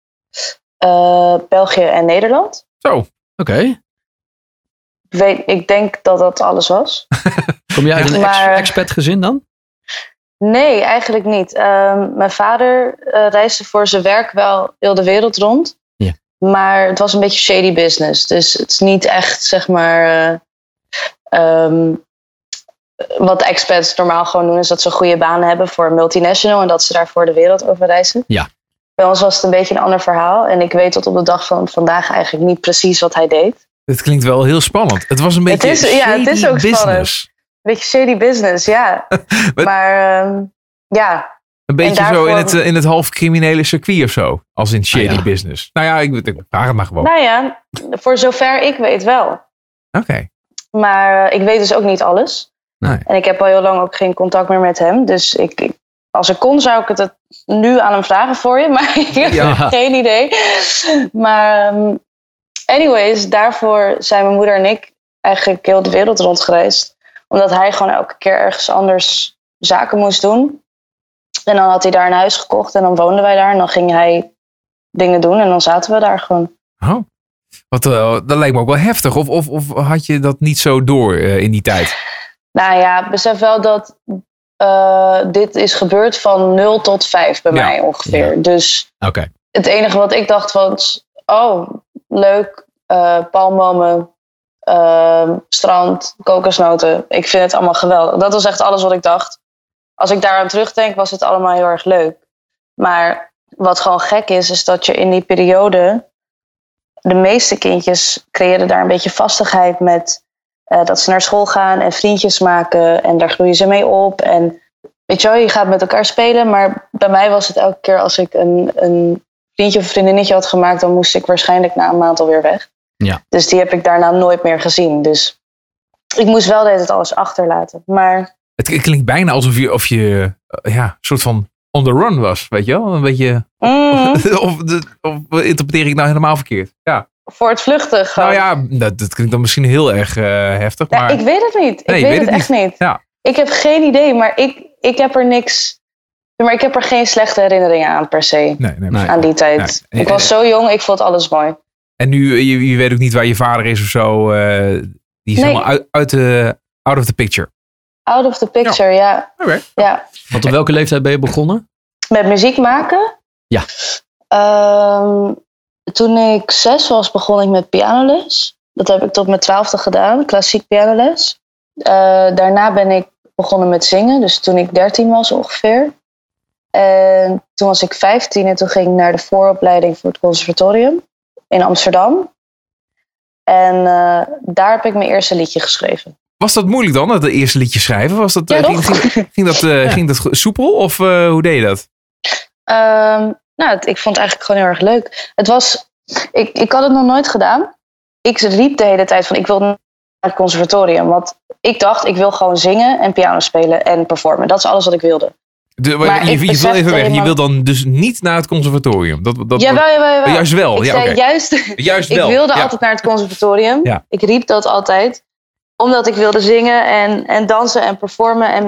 België en Nederland. Zo, Oké. Ik, denk dat dat alles was. Kom jij uit een ex- Maar- expat gezin dan? Nee, eigenlijk niet. Ehm, mijn vader eh, reisde voor zijn werk wel heel de wereld rond. Ja. Maar het was een beetje shady business. Dus het is niet echt, zeg maar... eh, ehm, wat expats normaal gewoon doen... is dat ze goede banen hebben voor een multinational... en dat ze daarvoor de wereld over reizen. Ja. Bij ons was het een beetje een ander verhaal. En ik weet tot op de dag van vandaag eigenlijk niet precies wat hij deed. het klinkt wel heel spannend. Het was een Het beetje is- ja, het is shady ook spannend. business. Een beetje shady business, ja. Maar ehm, ja, Een beetje daarvoor- zo in het, eh, in het half criminele circuit of zo. Als in shady Ah, ja. business. Nou ja, ik, ik vraag het maar gewoon. nou ja, voor zover ik weet wel. Oké. Maar eh, ik weet dus ook niet alles. Nee. En ik heb al heel lang ook geen contact meer met hem. Dus ik, ik- als ik kon, zou ik het het nu aan hem vragen voor je. Maar ik heb Ja. geen idee. Maar ehm, anyways, daarvoor zijn mijn moeder en ik eigenlijk heel de wereld rondgereisd. Omdat hij gewoon elke keer ergens anders zaken moest doen. En dan had hij daar een huis gekocht en dan woonden wij daar. En dan ging hij dingen doen en dan zaten we daar gewoon. Oh. Wat, eh, dat lijkt me ook wel heftig. Of, of, of had je dat niet zo door eh, in die tijd? Nou ja, besef wel dat eh, dit is gebeurd van 0 tot 5 bij Ja. mij ongeveer. Dus Oké. het enige wat ik dacht was, oh, leuk, eh palmbomen, eh, strand, kokosnoten. Ik vind het allemaal geweldig. Dat was echt alles wat ik dacht. Als ik daaraan terugdenk, was het allemaal heel erg leuk. Maar wat gewoon gek is, is dat je in die periode... De meeste kindjes creëren daar een beetje vastigheid met... eh, dat ze naar school gaan en vriendjes maken. En daar groeien ze mee op. En weet je wel, je gaat met elkaar spelen. Maar bij mij was het elke keer als ik een, een vriendje of vriendinnetje had gemaakt... dan moest ik waarschijnlijk na een maand alweer weg. Ja. Dus die heb ik daarna nooit meer gezien. Dus ik moest wel de alles achterlaten. Maar Het klinkt bijna alsof je, of je eh, ja, een soort van on the run was. Weet je wel? Een beetje. mm, of, of interpreteer ik nou helemaal verkeerd? Ja. voor het vluchten gewoon. Nou ja, dat, dat klinkt dan misschien heel erg eh, heftig. Ja, Maar ik weet het niet. Ik Nee, weet, weet het het echt niet. Ja. Ik heb geen idee, maar ik, ik heb er niks. Maar ik heb er geen slechte herinneringen aan per se. nee, nee, Nee. Aan die tijd. Ik was zo jong, ik vond alles mooi. En nu, eh, je, je weet ook niet waar je vader is of zo. eh, die is Nee. helemaal uit, uit de, out of the picture. Out of the picture, ja. Oké. ja. Want op welke leeftijd ben je begonnen? Met muziek maken? Ja. Ehm, toen ik zes was, begon ik met pianoles. Dat heb ik tot mijn twaalfde gedaan, klassiek pianoles. Eh, daarna ben ik begonnen met zingen, dus toen ik dertien was ongeveer. En toen was ik vijftien en toen ging ik naar de vooropleiding voor het conservatorium in Amsterdam. En eh, daar heb ik mijn eerste liedje geschreven. Was dat moeilijk dan, dat eerste liedje schrijven? Was dat, Ja, eh, ging, toch? ging, ging dat, eh, ging dat soepel of hoe deed je dat? Ehm, nou, ik vond het eigenlijk gewoon heel erg leuk. Het was, ik, ik had het nog nooit gedaan. Ik riep de hele tijd van ik wil naar het conservatorium. Want ik dacht, ik wil gewoon zingen en piano spelen en performen. Dat is alles wat ik wilde. De, Maar je, ik je wil even weg. Je wil dan dus niet naar het conservatorium. Dat, dat, jawel, jawel, jawel. Juist wel, Ik ja, zei oké. juist, Juist ik wel. wilde ja. altijd naar het conservatorium. Ja. Ik riep dat altijd. Omdat ik wilde zingen en, en dansen en performen. En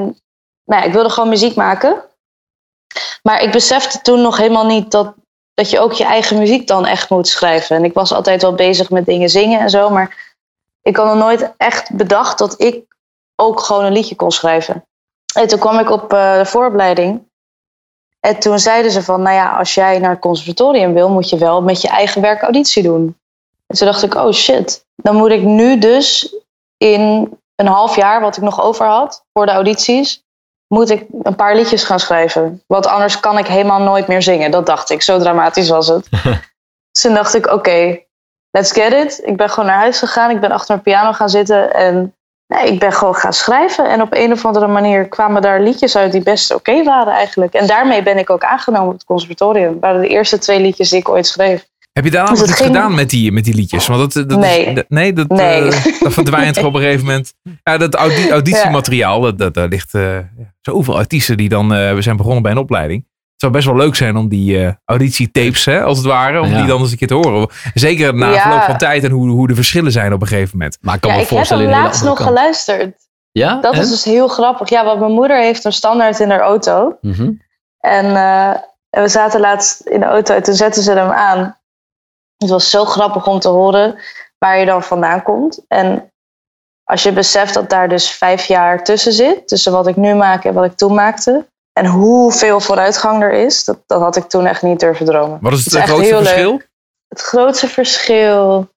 nou ja, ik wilde gewoon muziek maken. Maar ik besefte toen nog helemaal niet dat dat je ook je eigen muziek dan echt moet schrijven. En ik was altijd wel bezig met dingen zingen en zo, maar ik had nog nooit echt bedacht dat ik ook gewoon een liedje kon schrijven. En toen kwam ik op eh, de vooropleiding. En toen zeiden ze van, nou ja, als jij naar het conservatorium wil, moet je wel met je eigen werk auditie doen. En toen dacht ik, oh shit, dan moet ik nu dus in een half jaar, wat ik nog over had voor de audities, moet ik een paar liedjes gaan schrijven. Want anders kan ik helemaal nooit meer zingen. Dat dacht ik, zo dramatisch was het. dus toen dacht ik, oké, let's get it. Ik ben gewoon naar huis gegaan, ik ben achter mijn piano gaan zitten en nee, ik ben gewoon gaan schrijven. En op een of andere manier kwamen daar liedjes uit die best oké waren eigenlijk. En daarmee ben ik ook aangenomen op het conservatorium. Dat waren de eerste twee liedjes die ik ooit schreef. Heb je daarna Dus iets ging- gedaan met die, met die liedjes? Want dat, dat Nee. Is, dat- nee, dat, Nee. eh, dat verdwijnt op een gegeven moment. Ja, dat audi- auditiemateriaal, dat, dat, daar ligt eh, zoveel artiesten die dan eh, zijn begonnen bij een opleiding. Het zou best wel leuk zijn om die eh, auditietapes, hè, als het ware, om Ja. die dan eens een keer te horen. Zeker na Ja. verloop van tijd en hoe, hoe de verschillen zijn op een gegeven moment. Maar ik kan Ja, me ik heb voorstellen hem in de hele laatst nog kant. geluisterd. Ja? Dat En? is dus heel grappig. Ja, want mijn moeder heeft een standaard in haar auto. Mhm. En, eh, en we zaten laatst in de auto en toen zetten ze hem aan. Het was zo grappig om te horen waar je dan vandaan komt. En als je beseft dat daar dus vijf jaar tussen zit, tussen wat ik nu maak en wat ik toen maakte. En hoeveel vooruitgang er is, dat, dat had ik toen echt niet durven dromen. Wat is het, Het is echt grootste leuk. verschil? Het grootste verschil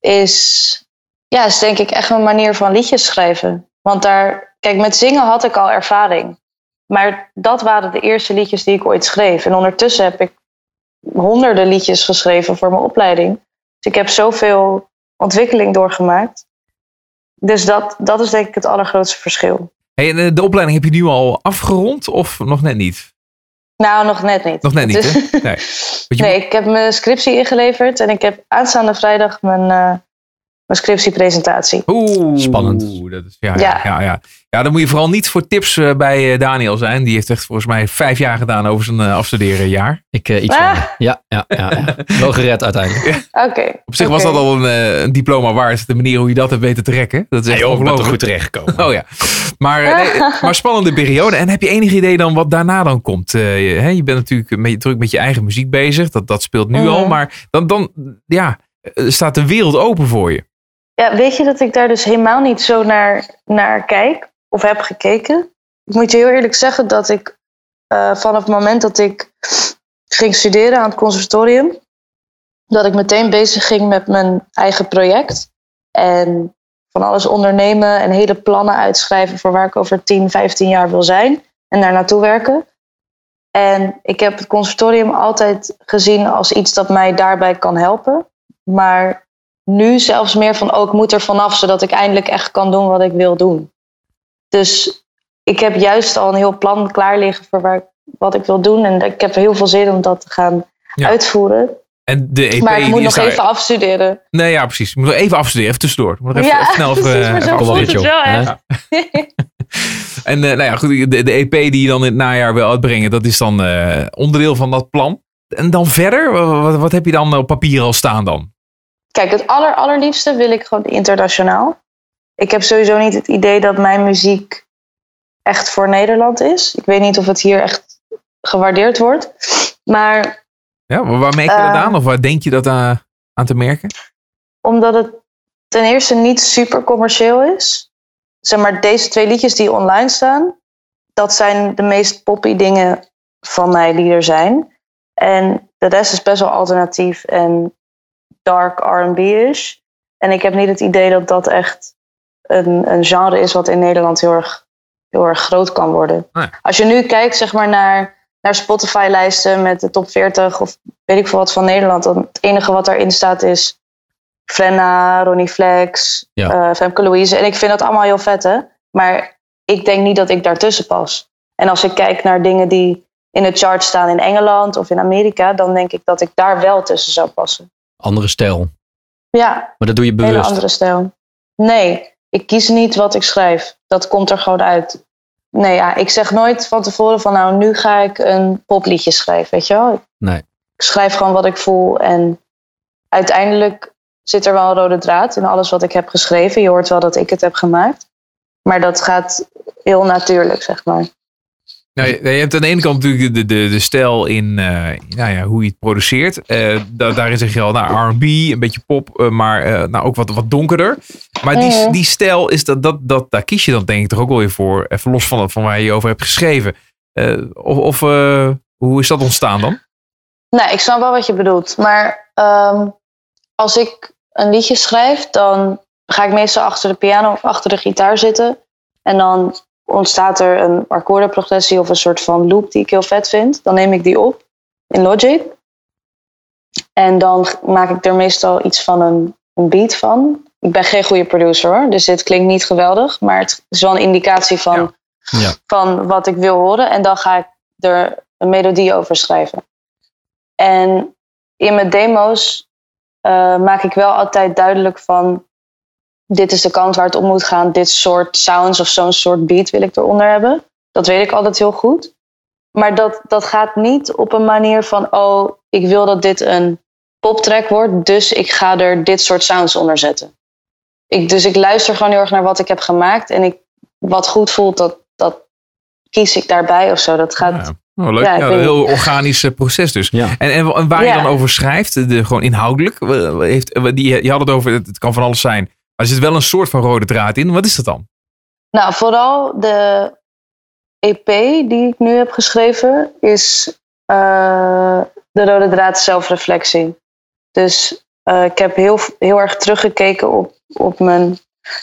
is, ja, is denk ik echt mijn manier van liedjes schrijven. Want daar, kijk, met zingen had ik al ervaring. Maar dat waren de eerste liedjes die ik ooit schreef. En ondertussen heb ik honderden liedjes geschreven voor mijn opleiding. Dus ik heb zoveel ontwikkeling doorgemaakt. Dus dat, dat is denk ik het allergrootste verschil. Hey, eh, de opleiding heb je nu al afgerond of nog net niet? Nou, nog net niet. Nog net niet, hè? Nee. nee, ik heb mijn scriptie ingeleverd en ik heb aanstaande vrijdag mijn, eh, mijn scriptiepresentatie. Oeh, Spannend. Dat is, ja, ja. Ja. Ja, ja. ja, dan moet je vooral niet voor tips eh, bij eh, Daniel zijn. Die heeft echt volgens mij vijf jaar gedaan over zijn eh, afstuderenjaar. Ik eh, iets Ah. van. Ja, ja, ja, ja. Wel gered uiteindelijk. Oké. Op zich was dat al een, een diploma waard. De manier hoe je dat hebt weten te rekken. Dat is echt ongelooflijk. terechtgekomen. Oh ja. Maar, nee, maar spannende periode. En heb je enig idee dan wat daarna dan komt? Eh, je, hè, je bent natuurlijk met, druk met je eigen muziek bezig. Dat, dat speelt nu Mhm. al. Maar dan, dan ja, staat de wereld open voor je. Ja, weet je dat ik daar dus helemaal niet zo naar, naar kijk of heb gekeken? Ik moet je heel eerlijk zeggen dat ik eh, vanaf het moment dat ik ging studeren aan het conservatorium, dat ik meteen bezig ging met mijn eigen project. En van alles ondernemen en hele plannen uitschrijven voor waar ik over 10, 15 jaar wil zijn en daar naartoe werken. En ik heb het conservatorium altijd gezien als iets dat mij daarbij kan helpen. Maar nu zelfs meer van, oh, ik moet er vanaf, zodat ik eindelijk echt kan doen wat ik wil doen. Dus ik heb juist al een heel plan klaar liggen voor waar, ik- wat ik wil doen. En ik heb heel veel zin om dat te gaan Ja. uitvoeren. En de EP maar ik moet nog daar- even afstuderen. Nee, ja, precies. Je moet nog even afstuderen, even tussendoor. Moet nog even, ja, even snel even, precies, eh, even het wel echt. En eh, nou ja, goed, de, de EP die je dan in het najaar wil uitbrengen, dat is dan eh, onderdeel van dat plan. En dan verder, wat, wat heb je dan op papier al staan dan? Kijk, het aller, allerliefste wil ik gewoon internationaal. Ik heb sowieso niet het idee dat mijn muziek echt voor Nederland is. Ik weet niet of het hier echt gewaardeerd wordt. Maar Ja, waar waar merk je dat Eh. aan? Of waar denk je dat eh, aan te merken? omdat het ten eerste niet super commercieel is. Zeg maar, deze twee liedjes die online staan, dat zijn de meest poppy dingen van mij die er zijn. En de rest is best wel alternatief en dark R&B-ish. En ik heb niet het idee dat dat echt een, een genre is wat in Nederland heel erg, heel erg groot kan worden. Nee. Als je nu kijkt zeg maar, naar, naar Spotify-lijsten met de top 40 of weet ik veel wat van Nederland, dan het enige wat daarin staat is Frenna, Ronnie Flex, Ja. eh, Femke Louise. En ik vind dat allemaal heel vet, hè. Maar ik denk niet dat ik daartussen pas. En als ik kijk naar dingen die in de chart staan in Engeland of in Amerika, dan denk ik dat ik daar wel tussen zou passen. Andere stijl. Ja, Maar dat doe je een bewust. andere stijl. Nee, ik kies niet wat ik schrijf. Dat komt er gewoon uit. Nee, ja, ik zeg nooit van tevoren van nou, nu ga ik een popliedje schrijven, weet je wel. Nee. Ik schrijf gewoon wat ik voel en uiteindelijk zit er wel een rode draad in alles wat ik heb geschreven. Je hoort wel dat ik het heb gemaakt. Maar dat gaat heel natuurlijk, zeg maar. Nou, je, hebt aan de ene kant natuurlijk de, de, de stijl in eh, nou ja, hoe je het produceert. Eh, da- daarin zeg je al, nou, R&B, een beetje pop, eh, maar nou, ook wat, wat donkerder. Maar die, die stijl, is dat, dat, dat, daar kies je dan denk ik toch ook wel weer voor. Even los van, van waar je over hebt geschreven. Of of hoe is dat ontstaan dan? Nee, ik snap wel wat je bedoelt. Maar ehm, als ik een liedje schrijf, dan ga ik meestal achter de piano of achter de gitaar zitten. En dan ontstaat er een akkoordenprogressie of een soort van loop die ik heel vet vind. Dan neem ik die op in Logic. En dan maak ik er meestal iets van een, een beat van. Ik ben geen goede producer hoor, dus dit klinkt niet geweldig. Maar het is wel een indicatie van, Ja. Ja. van wat ik wil horen. En dan ga ik er een melodie over schrijven. En in mijn demo's eh, maak ik wel altijd duidelijk van... dit is de kant waar het op moet gaan. Dit soort sounds of zo'n soort beat wil ik eronder hebben. Dat weet ik altijd heel goed. Maar dat, dat gaat niet op een manier van... oh, ik wil dat dit een poptrack wordt... dus ik ga er dit soort sounds onder zetten. Ik, dus ik luister gewoon heel erg naar wat ik heb gemaakt... en ik, wat goed voelt, dat, dat kies ik daarbij of zo. Dat gaat... Ja. Oh, leuk. Ja, Ja, ik een heel organisch eh, proces dus. Ja. En, en, waar Ja. je dan over schrijft, de, gewoon inhoudelijk, eh, heeft, eh, die, je had het over, het, het kan van alles zijn. Maar er zit wel een soort van rode draad in. Wat is dat dan? Nou, vooral de EP die ik nu heb geschreven is eh, de rode draad zelfreflectie. Dus eh, ik heb heel, heel erg teruggekeken op, op mijn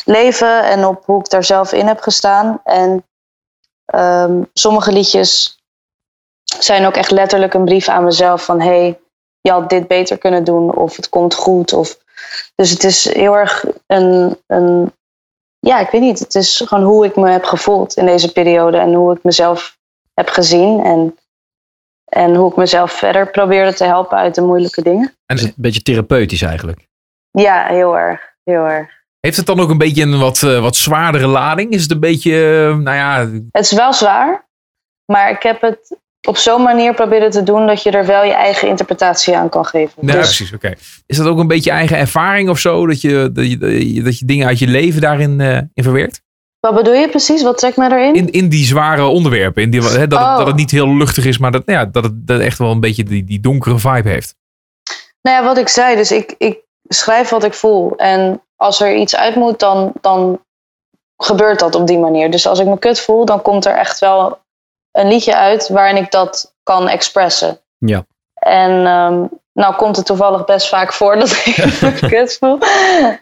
leven en op hoe ik daar zelf in heb gestaan. En ehm, sommige liedjes zijn ook echt letterlijk een brief aan mezelf van hey, je had dit beter kunnen doen of het komt goed. Of, dus het is heel erg een, een ja, ik weet niet. Het is gewoon hoe ik me heb gevoeld in deze periode en hoe ik mezelf heb gezien en, en hoe ik mezelf verder probeerde te helpen uit de moeilijke dingen. En is het een beetje therapeutisch eigenlijk. Ja, heel erg. Heel erg. heeft het dan ook een beetje een wat, eh, wat zwaardere lading? Is het een beetje, eh, nou ja, Het is wel zwaar, maar ik heb het op zo'n manier proberen te doen dat je er wel je eigen interpretatie aan kan geven. Dus- precies, oké. Is dat ook een beetje eigen ervaring of zo? Dat je, dat je, dat je, dingen uit je leven daarin eh, in verwerkt? Wat bedoel je precies? Wat trekt mij erin? In, in die zware onderwerpen. In die, hè, dat, het, Oh. dat het niet heel luchtig is, maar dat, ja, dat het dat echt wel een beetje die, die donkere vibe heeft. Nou ja, wat ik zei, dus ik, ik schrijf wat ik voel. En als er iets uit moet, dan, dan gebeurt dat op die manier. Dus als ik me kut voel, dan komt er echt wel een liedje uit waarin ik dat kan expressen. Ja. En ehm, nou komt het toevallig best vaak voor dat ik me kut voel.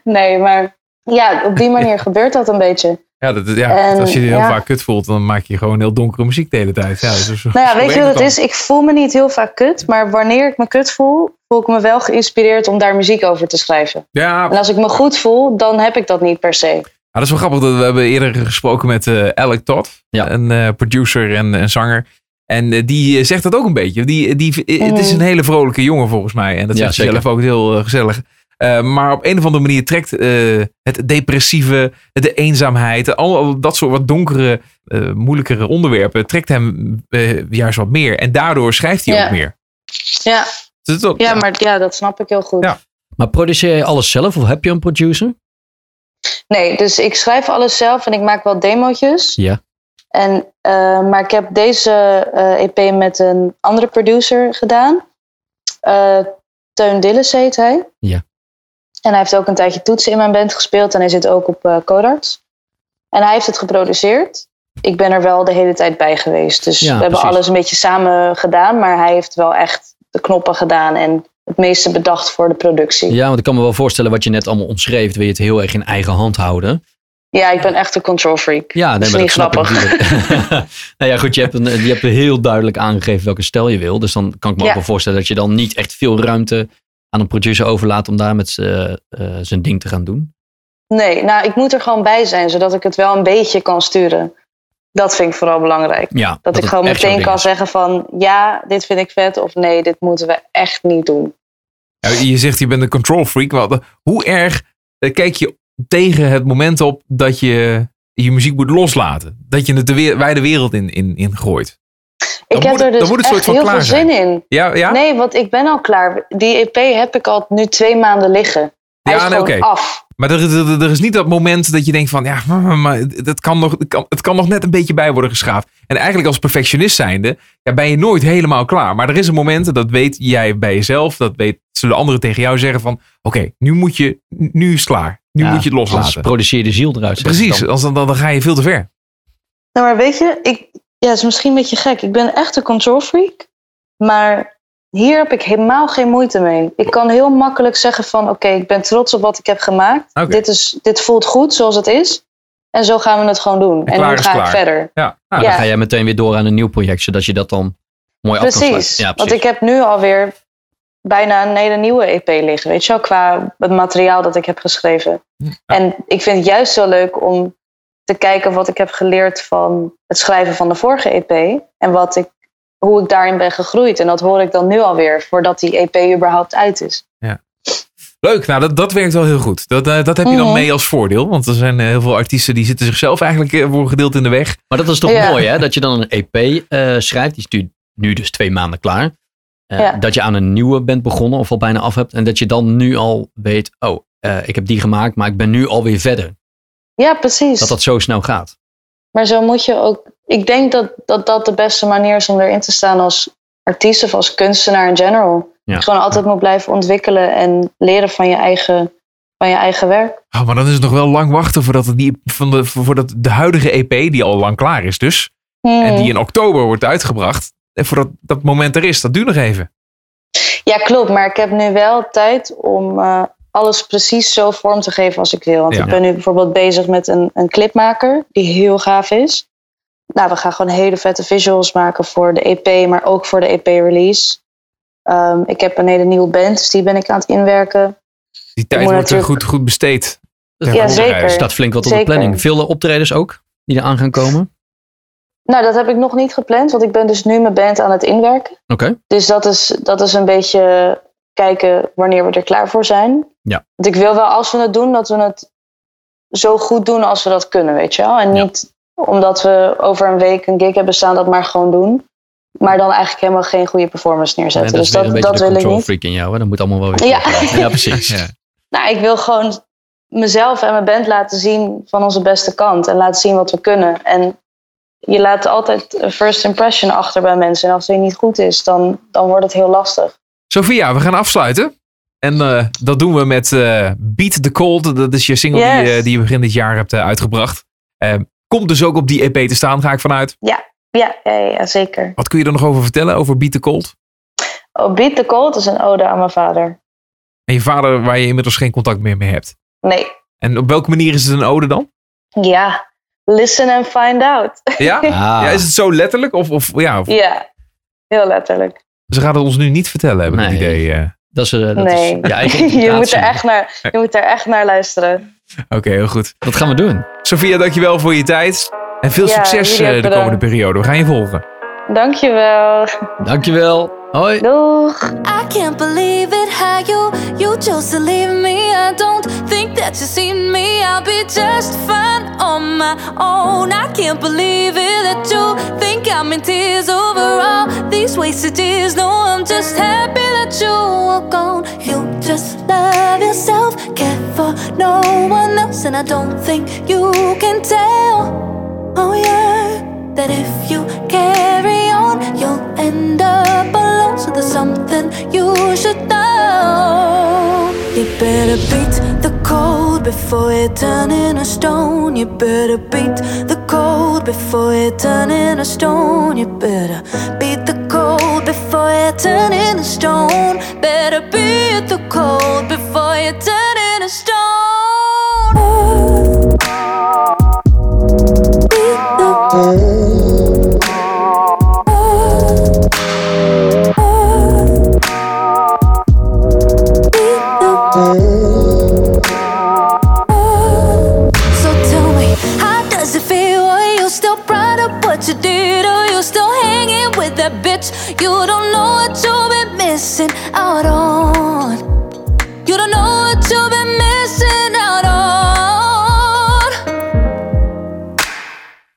Nee, maar ja, op die manier gebeurt dat een beetje. Ja, dat, ja En, als je je heel ja. vaak kut voelt, dan maak je gewoon heel donkere muziek de hele tijd. Ja, dus Nou ja, weet je wat het is? Ik voel me niet heel vaak kut, maar wanneer ik me kut voel, voel ik me wel geïnspireerd om daar muziek over te schrijven. Ja, En als ik me goed voel, dan heb ik dat niet per se. Ja, dat is wel grappig. Dat we hebben eerder gesproken met eh Alec Todd, Ja. een eh, producer en een zanger. En eh, die zegt dat ook een beetje. Die, die, Het is een hele vrolijke jongen volgens mij. En dat Ja, zegt hij zeker. zelf ook heel gezellig. Eh, maar op een of andere manier trekt eh, het depressieve, de eenzaamheid, al dat soort wat donkere, eh, moeilijkere onderwerpen, trekt hem eh, juist wat meer. En daardoor schrijft hij Ja. ook meer. Ja, Dus dat, ja, maar ja, dat snap ik heel goed. Ja. Maar produceer je alles zelf of heb je een producer? Nee, dus ik schrijf alles zelf en ik maak wel demootjes. Ja. En, eh, maar ik heb deze eh, EP met een andere producer gedaan. Eh, Teun Dillis heet hij. Ja. En hij heeft ook een tijdje toetsen in mijn band gespeeld en hij zit ook op eh Codarts. En hij heeft het geproduceerd. Ik ben er wel de hele tijd bij geweest. Dus Ja, we hebben precies. alles een beetje samen gedaan, maar hij heeft wel echt de knoppen gedaan en het meeste bedacht voor de productie. Ja, want ik kan me wel voorstellen wat je net allemaal omschreef. Wil je het heel erg in eigen hand houden? Ja, ik ben echt een control freak. Ja, nee, Dat is niet grappig. nou ja, goed, je hebt, een, je hebt heel duidelijk aangegeven welke stijl je wil. Dus dan kan ik me ook wel voorstellen dat je dan niet echt veel ruimte aan een producer overlaat om daar met z'n, eh, zijn ding te gaan doen. Nee, nou, ik moet er gewoon bij zijn, zodat ik het wel een beetje kan sturen. Dat vind ik vooral belangrijk. Ja, Dat, ik gewoon meteen kan is. zeggen van, ja, dit vind ik vet, of nee, dit moeten we echt niet doen. Ja, je zegt je bent een control freak. Wel, hoe erg eh, kijk je tegen het moment op dat je je muziek moet loslaten? Dat je het de weer- wijde wereld in, in, in gooit? Ik Dan heb moet er dus soort echt van heel veel zin in. Ja, ja? Nee, want ik ben al klaar. Die EP heb ik al nu twee maanden liggen. Hij Ja, is nee, gewoon oké. af. Maar er, er, er is niet dat moment dat je denkt van, ja, maar het kan, nog, het, kan, het kan nog net een beetje bij worden geschaafd. En eigenlijk als perfectionist zijnde, ja, ben je nooit helemaal klaar. Maar er is een moment, dat weet jij bij jezelf, dat weet, zullen anderen tegen jou zeggen van, oké, nu moet je, nu is het klaar. Nu Ja, moet je het Anders loslaten. produceer je de ziel eruit. Precies, dan. als dan, dan, dan ga je veel te ver. Nou, maar weet je, ik, ja, het is misschien een beetje gek. Ik ben echt een control freak. Maar hier heb ik helemaal geen moeite mee. Ik kan heel makkelijk zeggen van... Oké, ik ben trots op wat ik heb gemaakt. Dit, is, dit voelt goed zoals het is. En zo gaan we het gewoon doen. En, klaar nu is ga klaar. ik verder. Ja, nou, Maar Ja. dan ga jij meteen weer door aan een nieuw project, zodat je dat dan mooi af kan Precies. sluiten. Ja, Want ik heb nu alweer bijna een hele nieuwe EP liggen. Weet je wel, qua het materiaal dat ik heb geschreven. En ik vind het juist zo leuk om te kijken wat ik heb geleerd van het schrijven van de vorige EP. En wat ik, hoe ik daarin ben gegroeid. En dat hoor ik dan nu alweer, voordat die EP überhaupt uit is. Leuk, nou dat, dat werkt wel heel goed. Dat, eh, dat heb je dan Mhm. mee als voordeel. Want er zijn eh, heel veel artiesten die zitten zichzelf eigenlijk eh, voor een gedeelte in de weg. Maar dat is toch Ja. mooi, hè? Dat je dan een EP eh, schrijft. Die is nu, nu dus twee maanden klaar. Eh, Ja. Dat je aan een nieuwe bent begonnen of al bijna af hebt. En dat je dan nu al weet, oh, eh, ik heb die gemaakt, maar ik ben nu alweer verder. Ja, precies. Dat dat zo snel gaat. Maar zo moet je ook. Ik denk dat, dat dat de beste manier is om erin te staan als artiest of als kunstenaar in general. Ja. Gewoon altijd moet blijven ontwikkelen en leren van je eigen, van je eigen werk. Oh, maar dan is het nog wel lang wachten voordat, het die, van de, voordat de huidige EP, die al lang klaar is dus, Hmm. en die in oktober wordt uitgebracht, en voordat dat moment er is, dat duurt nog even. Ja, klopt. Maar ik heb nu wel tijd om eh, alles precies zo vorm te geven als ik wil. Want Ja. ik ben nu bijvoorbeeld bezig met een, een clipmaker die heel gaaf is. Nou, we gaan gewoon hele vette visuals maken voor de EP, maar ook voor de EP-release. ik heb een hele nieuwe band, dus die ben ik aan het inwerken. Die tijd moet wordt er natuurlijk- goed, goed besteed. Dat Ja, zeker. voorreis. staat flink wat op de planning. Veel eh, optredens ook, die er aan gaan komen. Nou, dat heb ik nog niet gepland, want ik ben dus nu mijn band aan het inwerken. Oké. Dus dat is, dat is een beetje kijken wanneer we er klaar voor zijn. Ja. Want ik wil wel, als we het doen, dat we het zo goed doen als we dat kunnen, weet je wel. En Ja. niet omdat we over een week een gig hebben staan, dat maar gewoon doen. Maar dan eigenlijk helemaal geen goede performance En neerzetten. dat is dus dat, dat de wil ik control niet. freak in jou. Hè? Dat moet allemaal wel weer Ja. precies. Ja. Nou, ik wil gewoon mezelf en mijn band laten zien van onze beste kant. En laten zien wat we kunnen. En je laat altijd een first impression achter bij mensen. En als die niet goed is, dan, dan wordt het heel lastig. Sophia, we gaan afsluiten. En eh, dat doen we met eh, Beat the Cold. Dat is je single die, eh, die je begin dit jaar hebt uitgebracht. Eh, komt dus ook op die EP te staan, ga ik vanuit. Ja, ja, ja, ja zeker. Wat kun je er nog over vertellen, over Beat the Cold? Oh, Beat the Cold is een ode aan mijn vader. En je vader waar je inmiddels geen contact meer mee hebt. Nee, En op welke manier is het een ode dan? ja. Listen and find out. Ja? Ah. ja is het zo letterlijk? Of, of, ja, of- ja, heel letterlijk. Ze gaat het ons nu niet vertellen, heb ik het Nee. idee. eh. Dat is, eh, dat nee, is je eigen je, moet er echt naar, je moet er echt naar luisteren. Oké, heel goed. Dat gaan we doen. Sophia, dankjewel voor je tijd. En veel Ja, succes eh, de komende bedankt. periode. We gaan je volgen. Dankjewel. Dankjewel. Hoi. Doeg. I can't believe it how you you chose to leave me. I don't think that you seen me. I'll be just fine on my own. I can't believe it that you think I'm in tears over all these wasted years. No, I'm just happy that you are gone. You just love yourself, care for no one else, and I don't think you can tell. Oh yeah, that if you carry on, you'll end up alone. So there's something you should know. You better beat the cold before you turn in a stone. You better beat the cold before you turn in a stone. You better beat the cold before you turn in a stone. Better beat the cold before you turn in a stone. That bitch? You don't know what you've been missing out on. You don't know what you've been missing out on.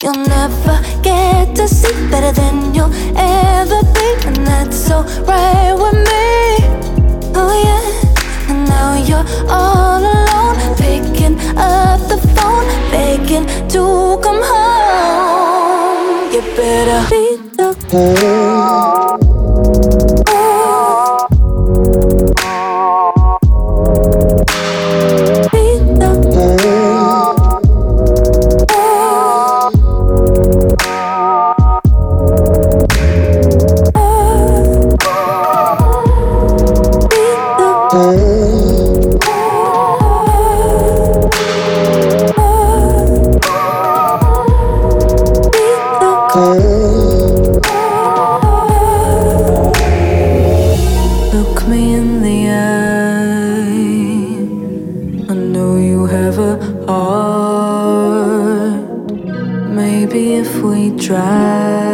You'll never get to see better than you'll ever be, and that's alright with me. Oh yeah, and now you're all alone, picking up the phone, begging to come home. You better beat the try,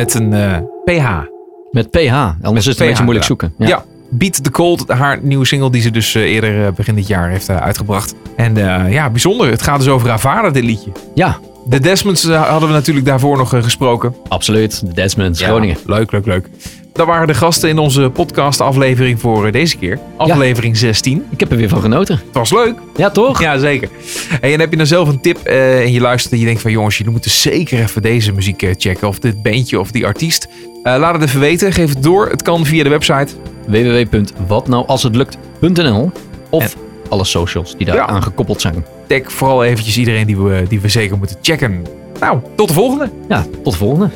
met een eh, PH. Met PH, anders is het een beetje moeilijk zoeken. Ja. Beat the Cold, haar nieuwe single die ze dus eh, eerder eh, begin dit jaar heeft eh, uitgebracht. En eh, ja, bijzonder. Het gaat dus over haar vader, dit liedje. ja, De Desmonds eh, hadden we natuurlijk daarvoor nog eh, gesproken. absoluut. De Desmonds, Groningen. Ja, leuk, leuk, leuk. Dat waren de gasten in onze podcast aflevering voor eh, deze keer. Aflevering 16. Ik heb er weer van genoten. Het was leuk. Ja, toch? Ja, zeker. Hey, en heb je nou zelf een tip eh, en je luistert en je denkt van jongens, jullie moeten zeker even deze muziek eh, checken. Of dit bandje of die artiest. Eh, laat het even weten. Geef het door. Het kan via de website. www.watnoualshetlukt.nl Of alle socials die daar Ja. aan gekoppeld zijn. Tag vooral eventjes iedereen die we, die we zeker moeten checken. Nou, tot de volgende. Ja, tot de volgende.